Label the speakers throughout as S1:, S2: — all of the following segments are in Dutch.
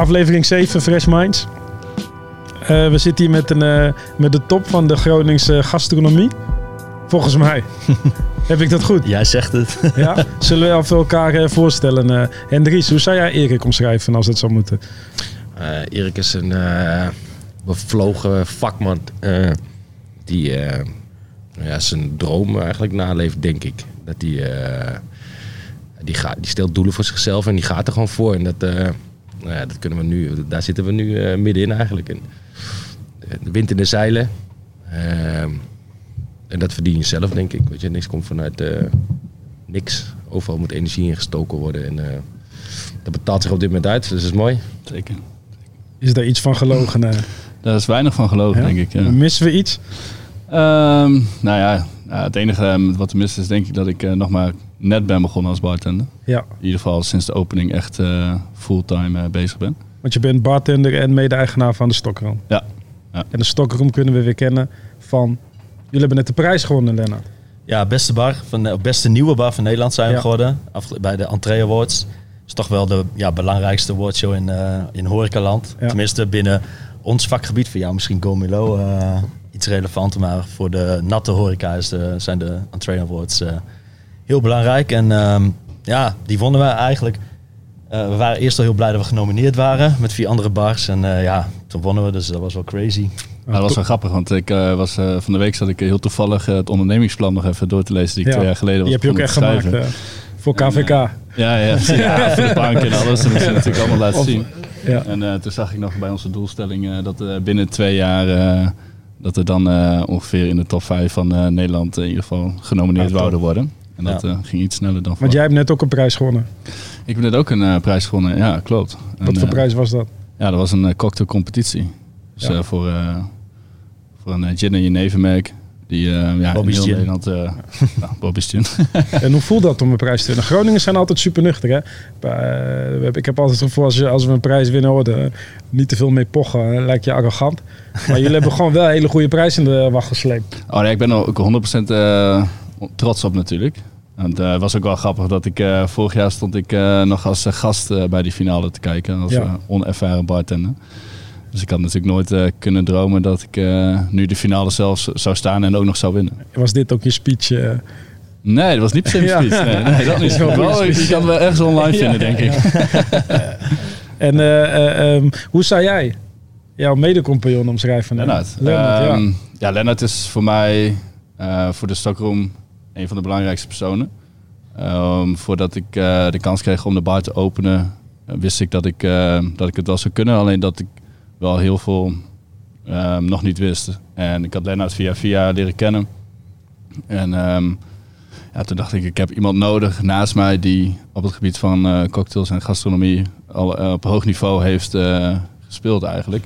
S1: aflevering 7 Fresh Minds. Eh, we zitten hier met, een, eh, met de top van de Groningse gastronomie. Volgens mij. Heb ik dat goed?
S2: Jij zegt het.
S1: Ja? Zullen we even elkaar eh, voorstellen? eh Hendries, hoe zou jij Erik omschrijven als het zou moeten?
S3: Eh, Erik is een eh, bevlogen vakman eh, die eh, ja, zijn droom eigenlijk naleeft, denk ik. Dat eh, die, gaat, die stelt doelen voor zichzelf en die gaat er gewoon voor. En dat, eh, nou ja, dat kunnen we nu, daar zitten we nu eh, middenin eigenlijk. En, eh, de wind in de zeilen. Ehm, en dat verdien je zelf, denk ik. Weet je, niks komt vanuit eh, niks. Overal moet energie ingestoken worden. En eh, dat betaalt zich op dit moment uit, dus dat is mooi.
S2: Zeker.
S1: Is daar iets van gelogen? eh?
S2: Daar is weinig van gelogen,
S1: Ja?
S2: denk ik. Ja.
S1: Missen we iets?
S2: Ehm, nou ja, het enige wat er mis is, denk ik dat ik eh, nog maar net ben begonnen als bartender.
S1: Ja,
S2: In ieder geval sinds de opening echt eh, fulltime eh, bezig ben.
S1: want je bent bartender en mede-eigenaar van de Stokroom.
S2: Ja. Ja.
S1: En de Stokroom kunnen we weer kennen van... Jullie hebben net de prijs gewonnen, Lennart.
S4: Ja, beste bar van de beste nieuwe bar van Nederland zijn we
S1: Ja.
S4: geworden. Af, bij de Entree Awards. is toch wel de ja, belangrijkste awardshow in, eh in horecaland.
S1: Ja.
S4: Tenminste binnen ons vakgebied. Voor jou misschien Gomilo eh iets relevanter. Maar voor de natte horeca is de, zijn de Entree Awards eh, heel belangrijk. En ehm, ja, die vonden we eigenlijk. Eh, we waren eerst al heel blij dat we genomineerd waren met vier andere bars. En eh, ja, toen wonnen we, dus dat was wel crazy.
S2: Maar dat was wel grappig, want ik eh, was eh, van de week zat ik heel toevallig het ondernemingsplan nog even door te lezen die ik
S1: Ja,
S2: twee jaar geleden was
S1: Die heb je ook echt gemaakt voor
S2: En,
S1: KVK.
S2: Ja, ja, ja, voor de bank en alles. Dat moest je natuurlijk allemaal laten zien.
S1: ja.
S2: En eh, toen zag ik nog bij onze doelstelling dat eh, binnen twee jaar eh, dat er dan eh, ongeveer in de top 5 van eh, Nederland in ieder geval genomineerd
S1: Ja,
S2: wouden worden. En dat
S4: Ja.
S2: eh, ging iets sneller dan
S1: Want jij hebt net ook een prijs gewonnen.
S2: Ik heb net ook een eh, prijs gewonnen, ja klopt.
S1: Wat
S2: En,
S1: voor
S2: eh,
S1: prijs was dat?
S2: Ja, dat was een cocktailcompetitie. Dus
S1: Ja.
S2: eh, voor, eh, voor een gin en jenevermerk. Die eh ja, in
S4: Bobby's
S2: heel
S4: Gin.
S2: Nederland... nou, Bobby's Gin.
S1: En hoe voelt dat om een prijs te winnen? Groningers zijn altijd super nuchter. Hè? Eh, ik heb altijd het gevoel als, je, als we een prijs winnen, hoor, niet te veel mee pochen. Lijkt je arrogant. Maar jullie hebben gewoon wel een hele goede prijs in de wacht gesleept.
S2: Oh nee, ik ben er ook 100% eh, trots op natuurlijk. En het was ook wel grappig dat ik eh, vorig jaar stond ik eh, nog als eh, gast eh, bij die finale te kijken. Als
S1: Ja.
S2: eh, onervaren bartender. Dus ik had natuurlijk nooit eh, kunnen dromen dat ik eh, nu de finale zelfs zou staan en ook nog zou winnen.
S1: Was dit ook je speech? eh?
S2: Nee, dat was niet per se
S1: Ja.
S2: speech. Nee, nee, dat niet.
S1: Wel
S2: Wel, ik kan het wel ergens online vinden, denk ik.
S1: En eh, eh, ehm, hoe zou jij jouw medecompagnon omschrijven?
S2: Lennart.
S1: Lennart, ja.
S2: Ehm, ja, Lennart is voor mij eh, voor de Stockroom een van de belangrijkste personen. Ehm, voordat ik eh, de kans kreeg om de bar te openen, eh, wist ik dat ik, eh, dat ik het wel zou kunnen. Alleen dat ik wel heel veel ehm, nog niet wist. En ik had Lennart via via leren kennen. En ehm, ja, toen dacht ik, ik heb iemand nodig naast mij die op het gebied van cocktails en gastronomie al op hoog niveau heeft gespeeld eigenlijk.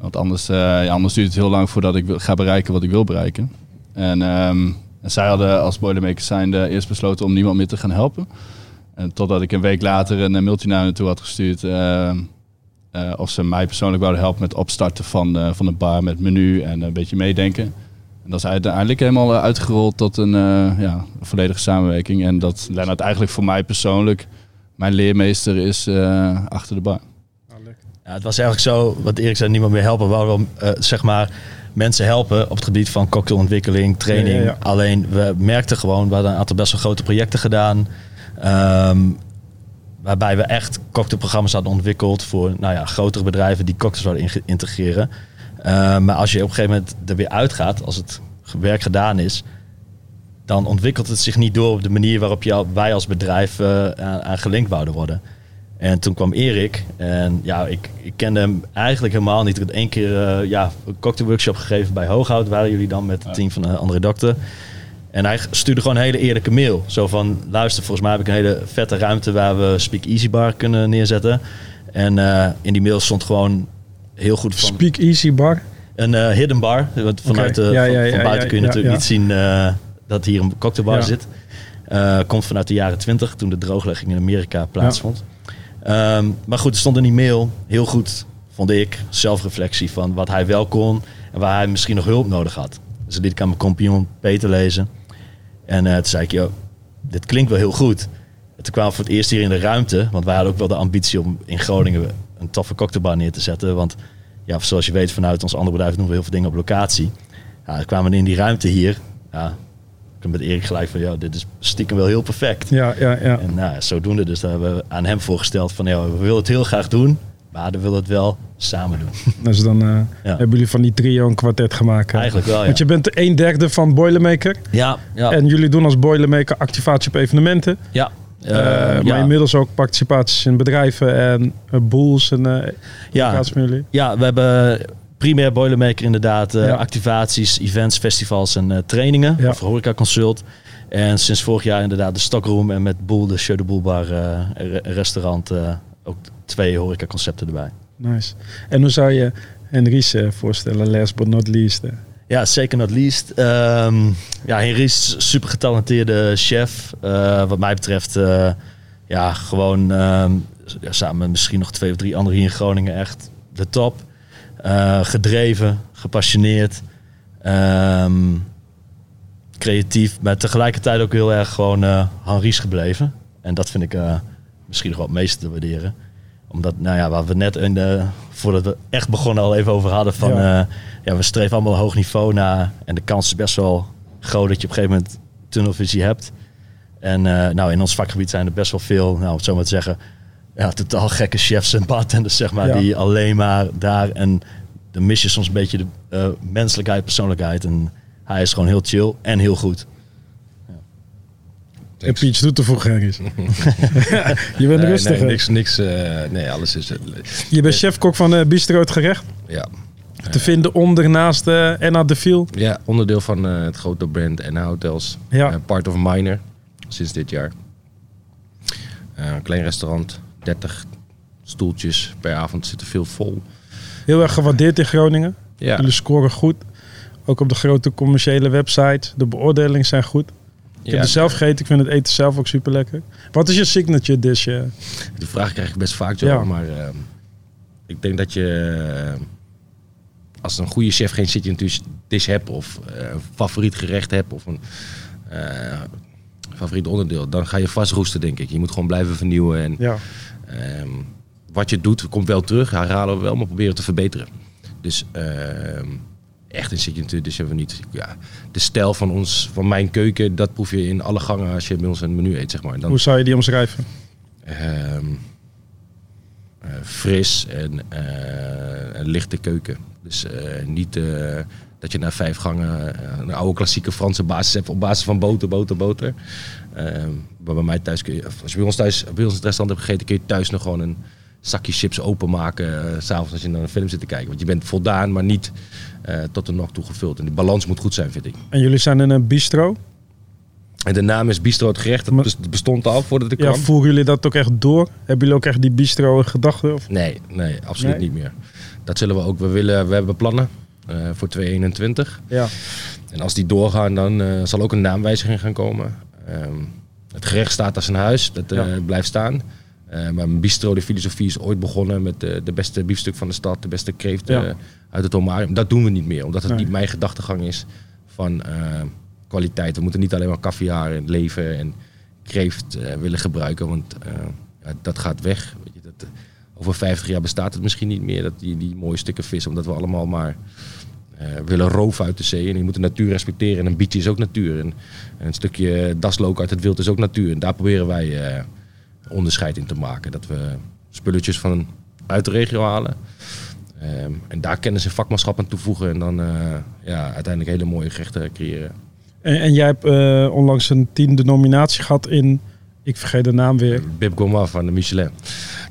S2: Want anders, ja, anders duurt het heel lang voordat ik ga bereiken wat ik wil bereiken. En, en zij hadden als Boilermakers zijnde eerst besloten om niemand meer te gaan helpen. En totdat ik een week later een eh, mailtje naar toe had gestuurd. eh, eh, of ze mij persoonlijk wouden helpen met opstarten van, van een bar met menu en een beetje meedenken. En dat is uiteindelijk helemaal uitgerold tot een, ja, volledige samenwerking. En dat Lennart eigenlijk voor mij persoonlijk mijn leermeester is achter de bar.
S4: Ja, het was eigenlijk zo, wat Erik zei, niemand meer helpen. Wilden eh, zeg maar, mensen helpen op het gebied van cocktailontwikkeling, training.
S1: Ja, ja, ja.
S4: Alleen, we merkten gewoon, we hadden een aantal best wel grote projecten gedaan. ehm, waarbij we echt cocktailprogramma's hadden ontwikkeld voor nou ja, grotere bedrijven die cocktails zouden integreren. Eh, maar als je op een gegeven moment er weer uitgaat, als het werk gedaan is, dan ontwikkelt het zich niet door op de manier waarop je, wij als bedrijf eh, aan, aan gelinkt wouden worden. En toen kwam Erik en ja, ik, ik kende hem eigenlijk helemaal niet. Ik had één keer eh, ja, een cocktailworkshop gegeven bij Hooghout. Waren jullie dan met het team van een andere dokter. En hij stuurde gewoon een hele eerlijke mail. Zo van, luister, volgens mij heb ik een hele vette ruimte waar we Speak Easy Bar kunnen neerzetten. En eh, in die mail stond gewoon heel goed van...
S1: Speak Easy Bar.
S4: Een eh, hidden bar. Want vanuit
S1: Ja,
S4: van,
S1: ja,
S4: van
S1: ja,
S4: buiten
S1: ja,
S4: kun je
S1: ja,
S4: natuurlijk
S1: ja.
S4: niet zien eh, dat hier een cocktailbar
S1: Ja.
S4: zit. Eh, komt vanuit de jaren 20, toen de drooglegging in Amerika plaatsvond. Ehm, maar goed, er stond in die mail heel goed, vond ik, zelfreflectie van wat hij wel kon en waar hij misschien nog hulp nodig had. Dus ik aan mijn compagnon Peter lezen. En eh, toen zei ik, joh, dit klinkt wel heel goed. En toen kwamen we voor het eerst hier in de ruimte, want wij hadden ook wel de ambitie om in Groningen een toffe cocktailbar neer te zetten. Want ja, zoals je weet vanuit ons andere bedrijf doen we heel veel dingen op locatie. Ja, kwamen we in die ruimte hier. Ja, ik met Erik gelijk van, ja, dit is stiekem wel heel perfect.
S1: Ja, ja, ja.
S4: En nou, zodoende, dus daar hebben we aan hem voorgesteld van, ja, we willen het heel graag doen, maar we willen het wel samen doen.
S1: Dus dan eh, hebben jullie van die trio een kwartet gemaakt. hè?
S4: Eigenlijk wel, ja.
S1: Want je bent een derde van Boilermaker.
S4: Ja, ja.
S1: En jullie doen als Boilermaker activatie op evenementen.
S4: ja.
S1: Eh,
S4: Eh,
S1: maar
S4: ja.
S1: inmiddels ook participaties in bedrijven en uh, boels en eh
S4: Ja.
S1: jullie.
S4: Ja, we hebben primair Boilermaker inderdaad. eh,
S1: Ja.
S4: activaties, events, festivals en eh, trainingen.
S1: Ja.
S4: Of horeca consult. En sinds vorig jaar inderdaad de Stockroom en met Boel, de Show de Boel Bar eh, re- restaurant. ook twee horeca concepten erbij.
S1: Nice. En hoe zou je Henries voorstellen, last but not least?
S4: Ja, zeker not least. Ehm ja, Henry is super getalenteerde chef. Wat mij betreft, ja, gewoon ehm, ja, samen met misschien nog twee of drie anderen hier in Groningen echt de top. Eh, gedreven, gepassioneerd, ehm, creatief, maar tegelijkertijd ook heel erg gewoon eh Henries gebleven. En dat vind ik eh, misschien nog wel het meeste te waarderen omdat, nou ja, waar we net in de, voordat we echt begonnen al even over hadden van,
S1: Ja.
S4: ja, ja we streven allemaal een hoog niveau na en de kans is best wel groot dat je op een gegeven moment tunnelvisie hebt. En nou, in ons vakgebied zijn er best wel veel, nou, om het zo maar te zeggen, ja, totaal gekke chefs en bartenders, zeg maar,
S1: Ja.
S4: die alleen maar daar en dan mis je soms een beetje de eh, menselijkheid, persoonlijkheid. En hij is gewoon heel chill en heel goed.
S1: En Pietje toe te voegen, Henries. je bent
S3: Nee,
S1: rustig.
S3: nee, niks, niks. eh, nee, alles is. eh,
S1: Je bent chefkok van uh, Bistro Het Gerecht.
S3: ja.
S1: Te vinden onder naast uh, Enna de Viel.
S3: ja, onderdeel van eh, het grote brand en Hotels.
S1: Ja.
S3: Part of Minor, sinds dit jaar. Eh, een klein restaurant, 30 stoeltjes per avond, zit er veel vol.
S1: Heel erg gewaardeerd in Groningen.
S3: Ja,
S1: Jullie scoren goed. Ook op de grote commerciële website. De beoordelingen zijn goed. Ik heb het zelf gegeten. Ik vind het eten zelf ook super lekker. Wat is je signature dish? eh?
S3: Die vraag krijg ik best vaak, zo,
S1: Ja.
S3: maar eh, ik denk dat je eh, als een goede chef geen signature dish hebt of eh, een favoriet gerecht hebt of een favoriet onderdeel, dan ga je vastroesten, denk ik. Je moet gewoon blijven vernieuwen en
S1: Ja.
S3: Ehm, wat je doet, komt wel terug. Herhalen we wel, maar proberen te verbeteren. Dus ehm, echt een signature dus hebben we niet. Ja, de stijl van, ons, van mijn keuken, dat proef je in alle gangen als je bij ons een menu eet, zeg maar. Dan,
S1: Hoe zou je die omschrijven?
S3: ehm, eh, fris en eh, een lichte keuken. Dus eh, niet dat je na vijf gangen eh, een oude klassieke Franse basis hebt op basis van boter, boter, boter. Ehm, maar bij mij thuis kun je, als je bij ons thuis, bij ons in het restaurant hebt gegeten, kun je thuis nog gewoon een zakje chips openmaken. eh, s s'avonds als je naar een film zit te kijken. Want je bent voldaan, maar niet eh, tot de nog toe gevuld. En die balans moet goed zijn, vind ik.
S1: En jullie zijn in een bistro.
S3: En de naam is Bistro het gerecht. Dat
S1: Maar-
S3: bestond al voordat ik
S1: Ja,
S3: kwam.
S1: voeren jullie dat ook echt door? Hebben jullie ook echt die bistro in gedachten? Of?
S3: Nee, nee, absoluut
S1: Nee?
S3: niet meer. Dat zullen we ook. We, willen, we hebben plannen voor 2021.
S1: Ja.
S3: En als die doorgaan, dan eh, zal ook een naamwijziging gaan komen. Ehm, het gerecht staat als een huis, dat eh,
S1: Ja.
S3: blijft staan. Eh, maar een bistro, de filosofie is ooit begonnen met eh, de beste biefstuk van de stad, de beste kreeft
S1: Ja.
S3: eh, uit het homarium. Dat doen we niet meer, omdat het
S1: Nee.
S3: niet mijn gedachtegang is van eh, kwaliteit. We moeten niet alleen maar caviar en lever en kreeft eh, willen gebruiken, want eh, ja, dat gaat weg. Weet je, dat, eh, over 50 jaar bestaat het misschien niet meer, dat die, die mooie stukken vis, omdat we allemaal maar eh, willen roven uit de zee. En je moet de natuur respecteren. En een bietje is ook natuur. En, en een stukje daslook uit het wild is ook natuur. En daar proberen wij eh, onderscheid in te maken. Dat we spulletjes van uit de regio halen. Ehm, en daar kennis en vakmanschap aan toevoegen. En dan eh, ja, uiteindelijk hele mooie gerechten creëren.
S1: En, en jij hebt onlangs een tiende nominatie gehad in... Ik vergeet de naam weer.
S3: Bib Gourmand van de Michelin.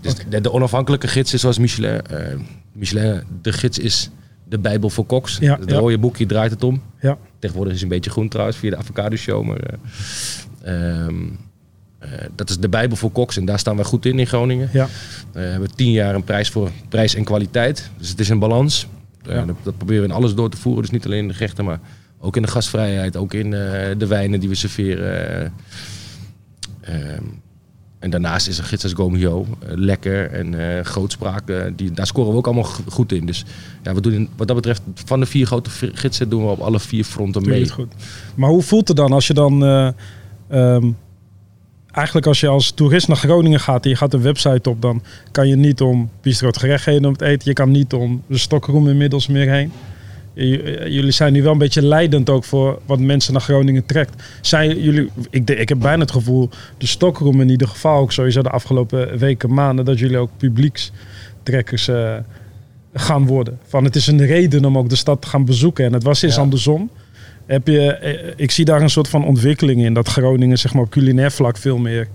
S3: Dus de, de onafhankelijke gids is zoals Michelin. Eh, Michelin, de gids is de bijbel voor koks.
S1: Ja,
S3: het
S1: ja.
S3: rode boekje draait het om.
S1: Ja.
S3: Tegenwoordig is het een beetje groen trouwens via de avocado show. Maar, eh, ehm, eh, dat is de bijbel voor koks en daar staan wij goed in in Groningen.
S1: Ja.
S3: We hebben tien jaar een prijs voor prijs en kwaliteit. Dus het is een balans.
S1: Ja.
S3: dat, dat proberen we in alles door te voeren. Dus niet alleen in de gerechten, maar ook in de gastvrijheid. Ook in de wijnen die we serveren. Eh, ehm, en daarnaast is een gids als Gomio eh, lekker en eh, grootspraak. eh, die, daar scoren we ook allemaal goed in. Dus ja, we doen in, wat dat betreft van de vier grote gidsen doen we op alle vier fronten mee.
S1: goed. Maar hoe voelt het dan als je dan... eh, ehm, eigenlijk als je als toerist naar Groningen gaat en je gaat een website op, dan kan je niet om bistro het gerecht heen om het eten. Je kan niet om de stokroom inmiddels meer heen. J- Jullie zijn nu wel een beetje leidend ook voor wat mensen naar Groningen trekt. Zijn jullie, ik, ik heb bijna het gevoel, de stokroom in ieder geval ook sowieso de afgelopen weken, maanden, dat jullie ook publiekstrekkers eh, gaan worden. Van het is een reden om ook de stad te gaan bezoeken. En het was eens
S4: Ja.
S1: andersom. Heb je, eh, ik zie daar een soort van ontwikkeling in. Dat Groningen zeg maar, op culinair vlak veel meer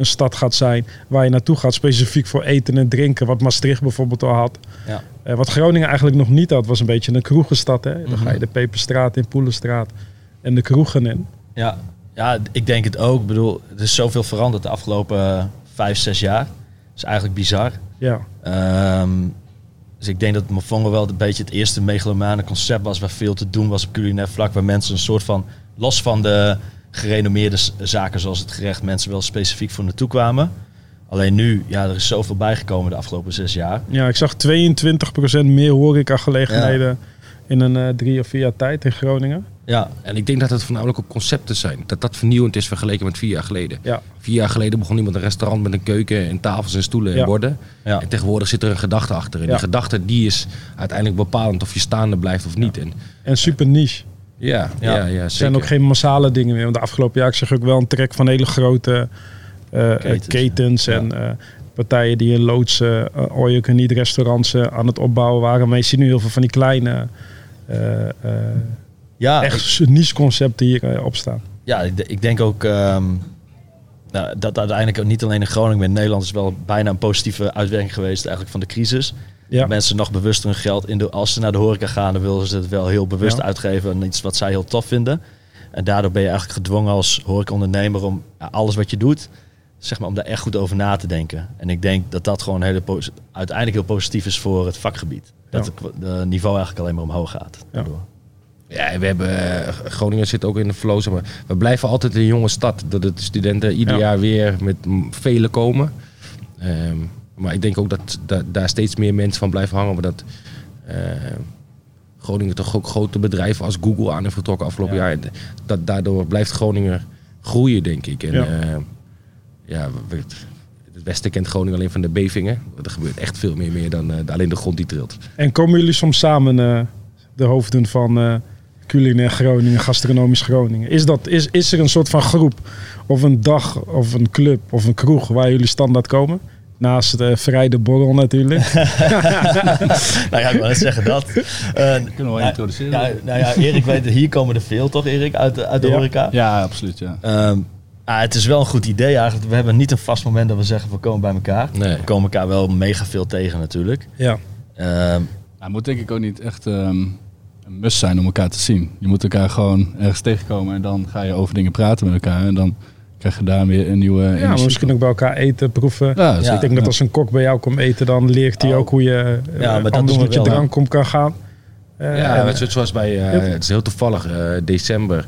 S1: een stad gaat zijn. Waar je naartoe gaat specifiek voor eten en drinken. Wat Maastricht bijvoorbeeld al had.
S4: Ja.
S1: Eh, wat Groningen eigenlijk nog niet had, was een beetje een kroegenstad. Hè? Dan
S4: Mhm.
S1: ga je de Peperstraat in, Poelenstraat en de kroegen in.
S4: Ja, ja, ik denk het ook. Ik bedoel, er is zoveel veranderd de afgelopen eh, vijf, zes jaar. Dat is eigenlijk bizar.
S1: Ja,
S4: Ehm, dus ik denk dat Mofongo wel een beetje het eerste megalomane concept was... waar veel te doen was op culinair vlak. Waar mensen een soort van, los van de gerenommeerde zaken zoals het gerecht... mensen wel specifiek voor naartoe kwamen. Alleen nu, ja, er is zoveel bijgekomen de afgelopen zes jaar.
S1: ja ik zag 22% meer horeca-gelegenheden in een eh, drie of vier jaar tijd in Groningen.
S4: Ja,
S3: En ik denk dat het voornamelijk ook concepten zijn. Dat dat vernieuwend is vergeleken met vier jaar geleden.
S1: Ja,
S3: Vier jaar geleden begon iemand een restaurant met een keuken en tafels en stoelen
S1: Ja.
S3: en borden.
S4: ja.
S3: En tegenwoordig zit er een gedachte achter. En
S1: Ja.
S3: die gedachte die is uiteindelijk bepalend of je staande blijft of niet. En
S1: en super niche.
S3: Ja,
S4: Ja.
S3: ja, ja,
S1: Er zijn ook geen massale dingen meer. Want de afgelopen jaar zag ik ook wel een trek van hele grote eh, eh,
S4: Ketens,
S1: ketens,
S4: ja.
S1: en eh, partijen die in loodsen, uh, can eat restaurants aan het opbouwen waren. Maar je ziet nu heel veel van die kleine,
S4: ja
S1: echt niche concepten hier eh, op staan.
S4: Ja, ik, ik denk ook ehm, nou, dat uiteindelijk ook niet alleen in Groningen, maar in Nederland is wel bijna een positieve uitwerking geweest eigenlijk van de crisis.
S1: Ja,
S4: Mensen nog bewuster hun geld in de, als ze naar de horeca gaan, dan willen ze het wel heel bewust
S1: Ja.
S4: uitgeven aan iets wat zij heel tof vinden. En daardoor ben je eigenlijk gedwongen als horecaondernemer om ja, alles wat je doet, zeg maar, om daar echt goed over na te denken. En ik denk dat dat gewoon hele uiteindelijk heel positief is voor het vakgebied. Dat
S1: Ja.
S4: het de niveau eigenlijk alleen maar omhoog gaat. daardoor.
S3: Ja, we hebben, eh, Groningen zit ook in de flow. zeg maar. We blijven altijd een jonge stad. Dat de studenten ieder
S1: Ja.
S3: jaar weer met vele komen. Ehm, maar ik denk ook dat, da- daar steeds meer mensen van blijven hangen. Maar dat eh, Groningen toch ook grote bedrijven als Google aan heeft vertrokken afgelopen
S4: Ja.
S3: jaar. Dat, daardoor blijft Groningen groeien, denk ik. En
S1: Ja.
S3: ja, ja het Westen kent Groningen alleen van de bevingen. Er gebeurt echt veel meer, meer dan eh, alleen de grond die trilt.
S1: En komen jullie soms samen, eh, de hoofden van eh culinair Groningen, gastronomisch Groningen? Is, dat, is, is er een soort van groep of een dag of een club of een kroeg waar jullie standaard komen? Naast de vrij de borrel natuurlijk.
S4: nou ja, ik wil net zeggen dat. Eh,
S2: Kunnen we wel
S4: Ja,
S2: introduceren?
S4: Ja, nou ja, Erik weet, hier komen er veel toch, Erik, uit de, uit de
S1: Ja.
S4: horeca?
S2: Ja, absoluut. Ja.
S4: Ehm, ah, het is wel een goed idee eigenlijk. We hebben niet een vast moment dat we zeggen we komen bij elkaar.
S3: Nee.
S4: We komen elkaar wel mega veel tegen natuurlijk.
S1: ja.
S2: Nou, het moet denk ik ook niet echt ehm, een must zijn om elkaar te zien. Je moet elkaar gewoon ergens tegenkomen en dan ga je over dingen praten met elkaar. En dan krijg je daar weer een nieuwe
S1: ja, maar
S2: energie.
S1: misschien ook bij elkaar eten, proeven.
S2: Ja.
S1: Ik denk dat als een kok bij jou komt eten, dan leert hij
S4: Oh.
S1: ook hoe je eh,
S4: Ja, maar
S1: anders
S4: doen we
S1: met je drank om kan gaan. Eh,
S3: Ja, zoals bij, eh, het is heel toevallig, eh, december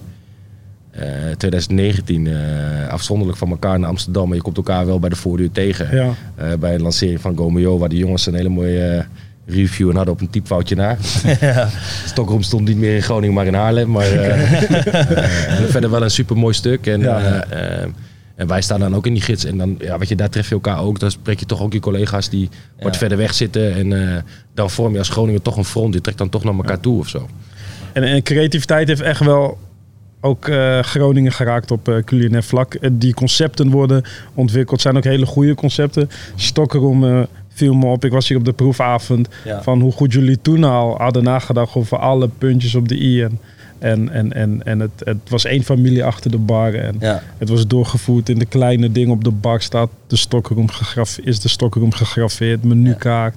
S3: eh, 2019, eh, afzonderlijk van elkaar naar Amsterdam. Maar je komt elkaar wel bij de voordeur tegen.
S1: ja.
S3: Eh, bij een lancering van Gomeo, waar de jongens een hele mooie eh, review en hadden op een typfoutje na.
S4: ja.
S3: Stockholm stond niet meer in Groningen, maar in Haarlem. Maar eh, eh, verder wel een super mooi stuk. En,
S1: Ja.
S3: eh, en wij staan dan ook in die gids. En dan, ja, weet je, daar tref je elkaar ook. Dan spreek je toch ook je collega's die wat verder weg zitten. En dan vorm je als Groningen toch een front. Je trekt dan toch naar elkaar toe of zo.
S1: En, en creativiteit heeft echt wel ook Groningen geraakt op eh, culinair vlak. Die concepten worden ontwikkeld, zijn ook hele goede concepten. Eh, viel me op. Ik was hier op de proefavond
S4: Ja.
S1: van hoe goed jullie toen al hadden nagedacht over alle puntjes op de i. En, en, en, en, en het, het was één familie achter de bar. En
S4: Ja.
S1: het was doorgevoerd in de kleine dingen op de bar staat de stokkeroom gegraf, is de stokkeroom gegraveerd, menukaart,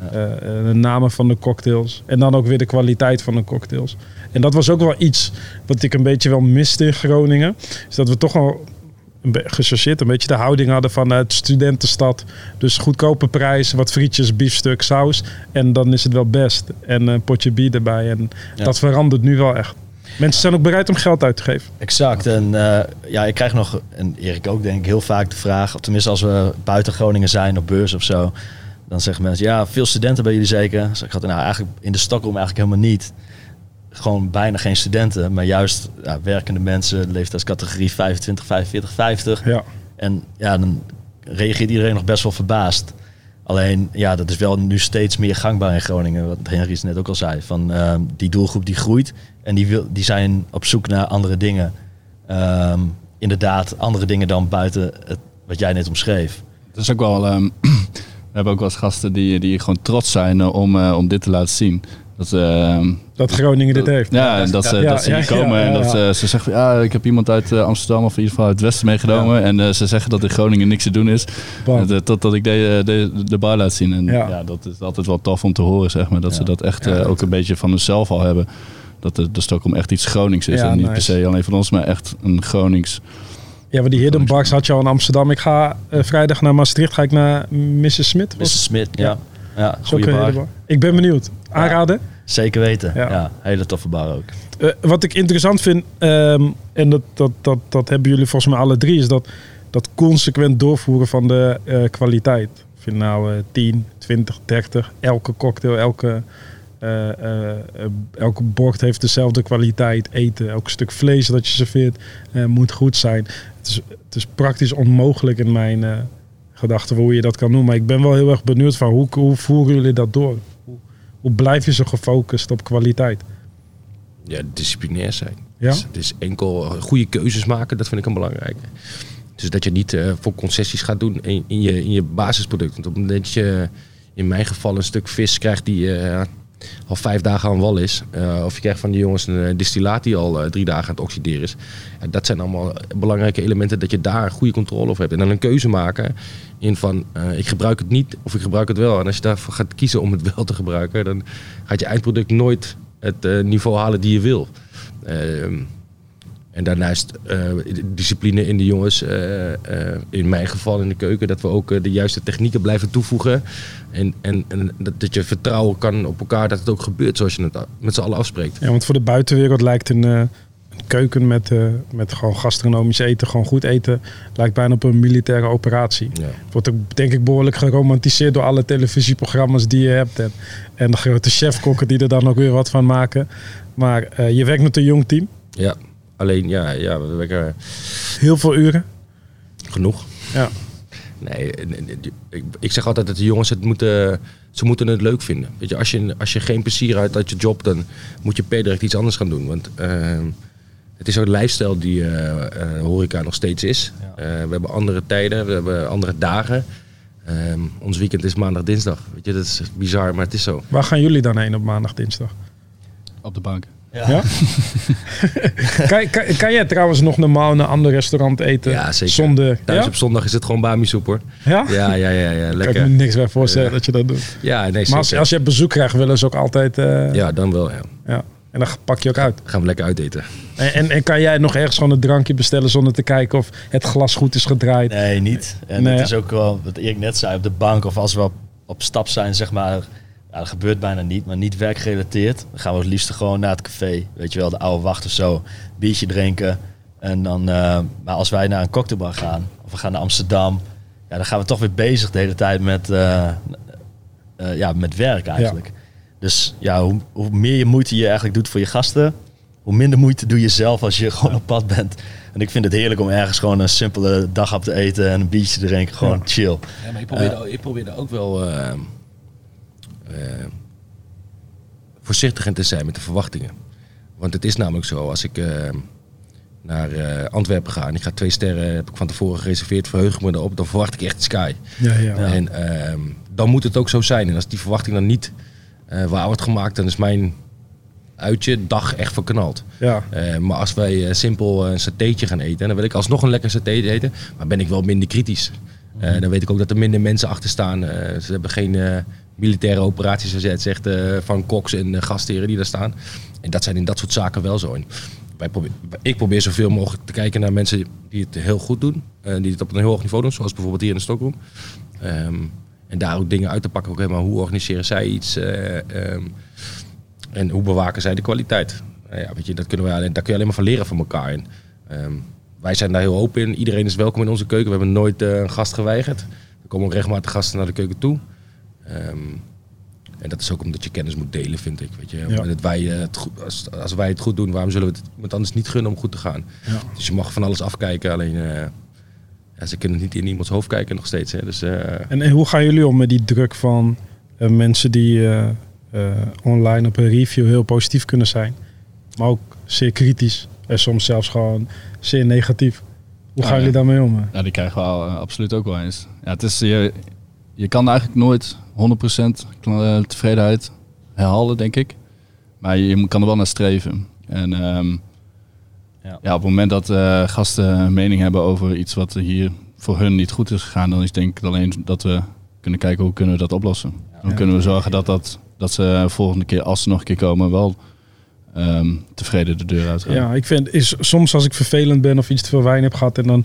S4: Ja.
S1: eh, eh, de namen van de cocktails en dan ook weer de kwaliteit van de cocktails. En dat was ook wel iets wat ik een beetje wel miste in Groningen, is dat we toch wel be- gechargeerd een beetje de houding hadden van het studentenstad. Dus goedkope prijs, wat frietjes, biefstuk, saus en dan is het wel best. En een potje bier erbij en
S4: Ja.
S1: dat verandert nu wel echt. Mensen zijn ook bereid om geld uit te geven.
S4: Exact. En eh, ja, ik krijg nog, en Erik ook denk ik, heel vaak de vraag, tenminste als we buiten Groningen zijn op beurs of zo, dan zeggen mensen, ja, veel studenten bij jullie zeker. Dus ik had nou eigenlijk in de Stockholm eigenlijk helemaal niet. Gewoon bijna geen studenten, maar juist ja, werkende mensen, leeftijdscategorie 25, 45, 50.
S1: Ja.
S4: En ja, dan reageert iedereen nog best wel verbaasd. Alleen, ja, dat is wel nu steeds meer gangbaar in Groningen. Wat Henry net ook al zei. Van, ehm, die doelgroep die groeit. En die, wil, die zijn op zoek naar andere dingen. Ehm, inderdaad, andere dingen dan buiten het, wat jij net omschreef.
S2: Het is ook wel. ehm, we hebben ook wel eens gasten die, die gewoon trots zijn eh, om, eh, om dit te laten zien. Dat, ehm,
S1: Dat Groningen dit heeft.
S2: ja, en dat, ze,
S1: Ja,
S2: dat ze
S1: ja,
S2: hier komen
S1: ja,
S2: en dat
S1: ja.
S2: ze, ze zeggen, ja, ik heb iemand uit eh, Amsterdam of in ieder geval uit het Westen meegenomen. En eh, ze zeggen dat in Groningen niks te doen is. Eh, Totdat ik de, de, de bar laat zien. En
S1: Ja.
S2: ja. dat is altijd wel tof om te horen, zeg maar. Dat
S4: Ja.
S2: ze dat echt
S3: Ja,
S2: eh,
S3: dat-
S2: ook een beetje van hunzelf al hebben. Dat de, de Stockholm echt iets Gronings is.
S1: Ja,
S2: en niet
S1: nice.
S2: per se alleen van ons, maar echt een Gronings.
S1: Ja, maar die Hidden Box had je al in Amsterdam. Ik ga eh, vrijdag naar Maastricht. Ga ik naar Mrs. Smith. Was
S4: Mr. Smit, ja. ja. goede
S1: hele bar. Ik ben benieuwd. Aanraden?
S4: Zeker weten.
S1: Ja.
S4: Hele toffe bar ook.
S1: Eh, wat ik interessant vind, ehm, en dat, dat, dat, dat hebben jullie volgens mij alle drie, is dat, dat consequent doorvoeren van de eh, kwaliteit. Of je nou eh 10, 20, 30, elke cocktail, elke, eh, elke bord heeft dezelfde kwaliteit. Eten, elk stuk vlees dat je serveert moet goed zijn. Het is, het is praktisch onmogelijk in mijn gedachten hoe je dat kan doen. Maar ik ben wel heel erg benieuwd van hoe, hoe voeren jullie dat door? Hoe, blijf je zo gefocust op kwaliteit?
S3: Ja, disciplinair zijn.
S1: Ja?
S3: Dus het is enkel goede keuzes maken, dat vind ik een belangrijke. Dus dat je niet eh, voor concessies gaat doen in, in, je, in je basisproduct. Want op het moment dat je in mijn geval een stuk vis krijgt die eh, al vijf dagen aan wal is. eh, of je krijgt van die jongens een eh, distillaat die al eh, drie dagen aan het oxideren is. Dat zijn allemaal belangrijke elementen dat je daar goede controle over hebt. En dan een keuze maken in van ik gebruik het niet of ik gebruik het wel. En als je daarvoor gaat kiezen om het wel te gebruiken, dan gaat je eindproduct nooit het niveau halen die je wil. En daarnaast eh, discipline in de jongens. eh, eh, in mijn geval in de keuken. Dat we ook de juiste technieken blijven toevoegen. En, en, en dat, dat je vertrouwen kan op elkaar dat het ook gebeurt zoals je het met z'n allen afspreekt.
S1: Ja, want voor de buitenwereld lijkt een, een keuken met, met gewoon gastronomisch eten, gewoon goed eten, lijkt bijna op een militaire operatie.
S3: Ja.
S1: Wordt ook denk ik behoorlijk geromantiseerd door alle televisieprogramma's die je hebt. En, en de grote chefkokken die er dan ook weer wat van maken. Maar je werkt met een jong team,
S3: ja. Alleen, ja, ja, we werken
S1: heel veel uren.
S3: genoeg.
S1: Ja.
S3: Nee, ik, ik zeg altijd dat de jongens het moeten, ze moeten het leuk vinden. Weet je, als je, als je geen plezier uit uit je job, dan moet je per direct iets anders gaan doen. Want eh, het is ook een lifestyle die eh, eh, horeca nog steeds is.
S4: Ja.
S3: Eh, we hebben andere tijden, we hebben andere dagen. Ehm, ons weekend is maandag, dinsdag. Weet je, dat is bizar, maar het is zo.
S1: Waar gaan jullie dan heen op maandag, dinsdag?
S2: Op de bank.
S1: Ja? kan, kan, kan jij trouwens nog normaal in een ander restaurant eten?
S3: Ja, zeker.
S1: Zonder,
S3: Thuis
S1: ja?
S3: op zondag is het gewoon bami-soep hoor.
S1: Ja?
S3: Ja, ja, ja, ja
S1: Kan ik
S3: lekker.
S1: me niks bij voorstellen
S3: Ja.
S1: dat je dat doet.
S3: Ja, nee,
S1: Maar als,
S3: zeker.
S1: als je bezoek krijgt, willen ze ook altijd... eh,
S3: Ja, dan wel, ja.
S1: ja. En dan pak je ook uit.
S3: Gaan we lekker uiteten.
S1: En, en, en kan jij nog ergens gewoon een drankje bestellen zonder te kijken of het glas goed is gedraaid?
S4: Nee, niet. En
S1: Nee.
S4: het is ook wel, wat Erik net zei, op de bank of als we op, op stap zijn, zeg maar. Ja, dat gebeurt bijna niet, maar niet werkgerelateerd. Dan gaan we het liefst gewoon naar het café. Weet je wel, de oude wacht of zo. Biertje drinken. En dan, eh, maar als wij naar een cocktailbar gaan, of we gaan naar Amsterdam, ja, dan gaan we toch weer bezig de hele tijd met, eh, eh, ja, met werk eigenlijk. Dus ja, hoe, hoe meer je moeite je eigenlijk doet voor je gasten, hoe minder moeite doe je zelf als je gewoon op pad bent. En ik vind het heerlijk om ergens gewoon een simpele dag op te eten en een biertje te drinken. Gewoon
S1: Ja.
S4: chill.
S3: Ja, maar ik probeerde, ik probeerde ook wel voorzichtig in te zijn met de verwachtingen. Want het is namelijk zo, als ik eh, naar eh, Antwerpen ga en ik ga twee sterren, heb ik van tevoren gereserveerd, verheug ik me erop, dan verwacht ik echt sky.
S1: Ja, ja.
S4: Ja.
S3: En ehm, dan moet het ook zo zijn. En als die verwachting dan niet eh, waar wordt gemaakt, dan is mijn uitje dag echt verknald.
S1: ja.
S3: Eh, maar als wij eh, simpel een satéetje gaan eten, dan wil ik alsnog een lekker saté eten, maar ben ik wel minder kritisch. Eh, dan weet ik ook dat er minder mensen achter staan. Eh, ze hebben geen eh, militaire operaties het zegt, eh, van koks en eh, gastheren die daar staan. En dat zijn in dat soort zaken wel zo. Wij ik probeer zoveel mogelijk te kijken naar mensen die het heel goed doen. eh, die het op een heel hoog niveau doen, zoals bijvoorbeeld hier in Stockholm. Ehm, en daar ook dingen uit te pakken. Ook helemaal hoe organiseren zij iets? eh, ehm, en hoe bewaken zij de kwaliteit? Nou ja, weet je, dat kunnen we alleen, daar kun je alleen maar van leren van elkaar. En, ehm, wij zijn daar heel open in. Iedereen is welkom in onze keuken. We hebben nooit een gast geweigerd. Er komen ook regelmatig gasten naar de keuken toe. Ehm, En dat is ook omdat je kennis moet delen, vind ik. Weet je.
S1: Ja.
S3: En dat wij, eh, het goed, als, als wij het goed doen, waarom zullen we het iemand anders niet gunnen om goed te gaan?
S1: Ja.
S3: Dus je mag van alles afkijken, alleen eh, ja, ze kunnen niet in iemands hoofd kijken nog steeds. Hè. Dus, eh,
S1: En, en hoe gaan jullie om met die druk van eh, mensen die eh, eh, online op een review heel positief kunnen zijn, maar ook zeer kritisch en soms zelfs gewoon zeer negatief? Hoe
S2: Ja,
S1: gaan jullie daarmee om?
S2: Ja, die krijgen we al, absoluut ook wel eens. Ja, het is, je, je kan eigenlijk nooit 100% kla- eh, tevredenheid herhalen, denk ik. Maar je kan er wel naar streven. En ehm,
S4: Ja.
S2: ja. op het moment dat eh, gasten een mening hebben over iets wat hier voor hun niet goed is gegaan, dan is denk ik alleen dat we kunnen kijken hoe kunnen we dat oplossen. Hoe
S1: Ja.
S2: kunnen we zorgen dat, dat, dat ze volgende keer, als ze nog een keer komen, wel ehm, tevreden de deur uitgaan.
S1: Ja, ik vind is soms als ik vervelend ben of iets te veel wijn heb gehad en dan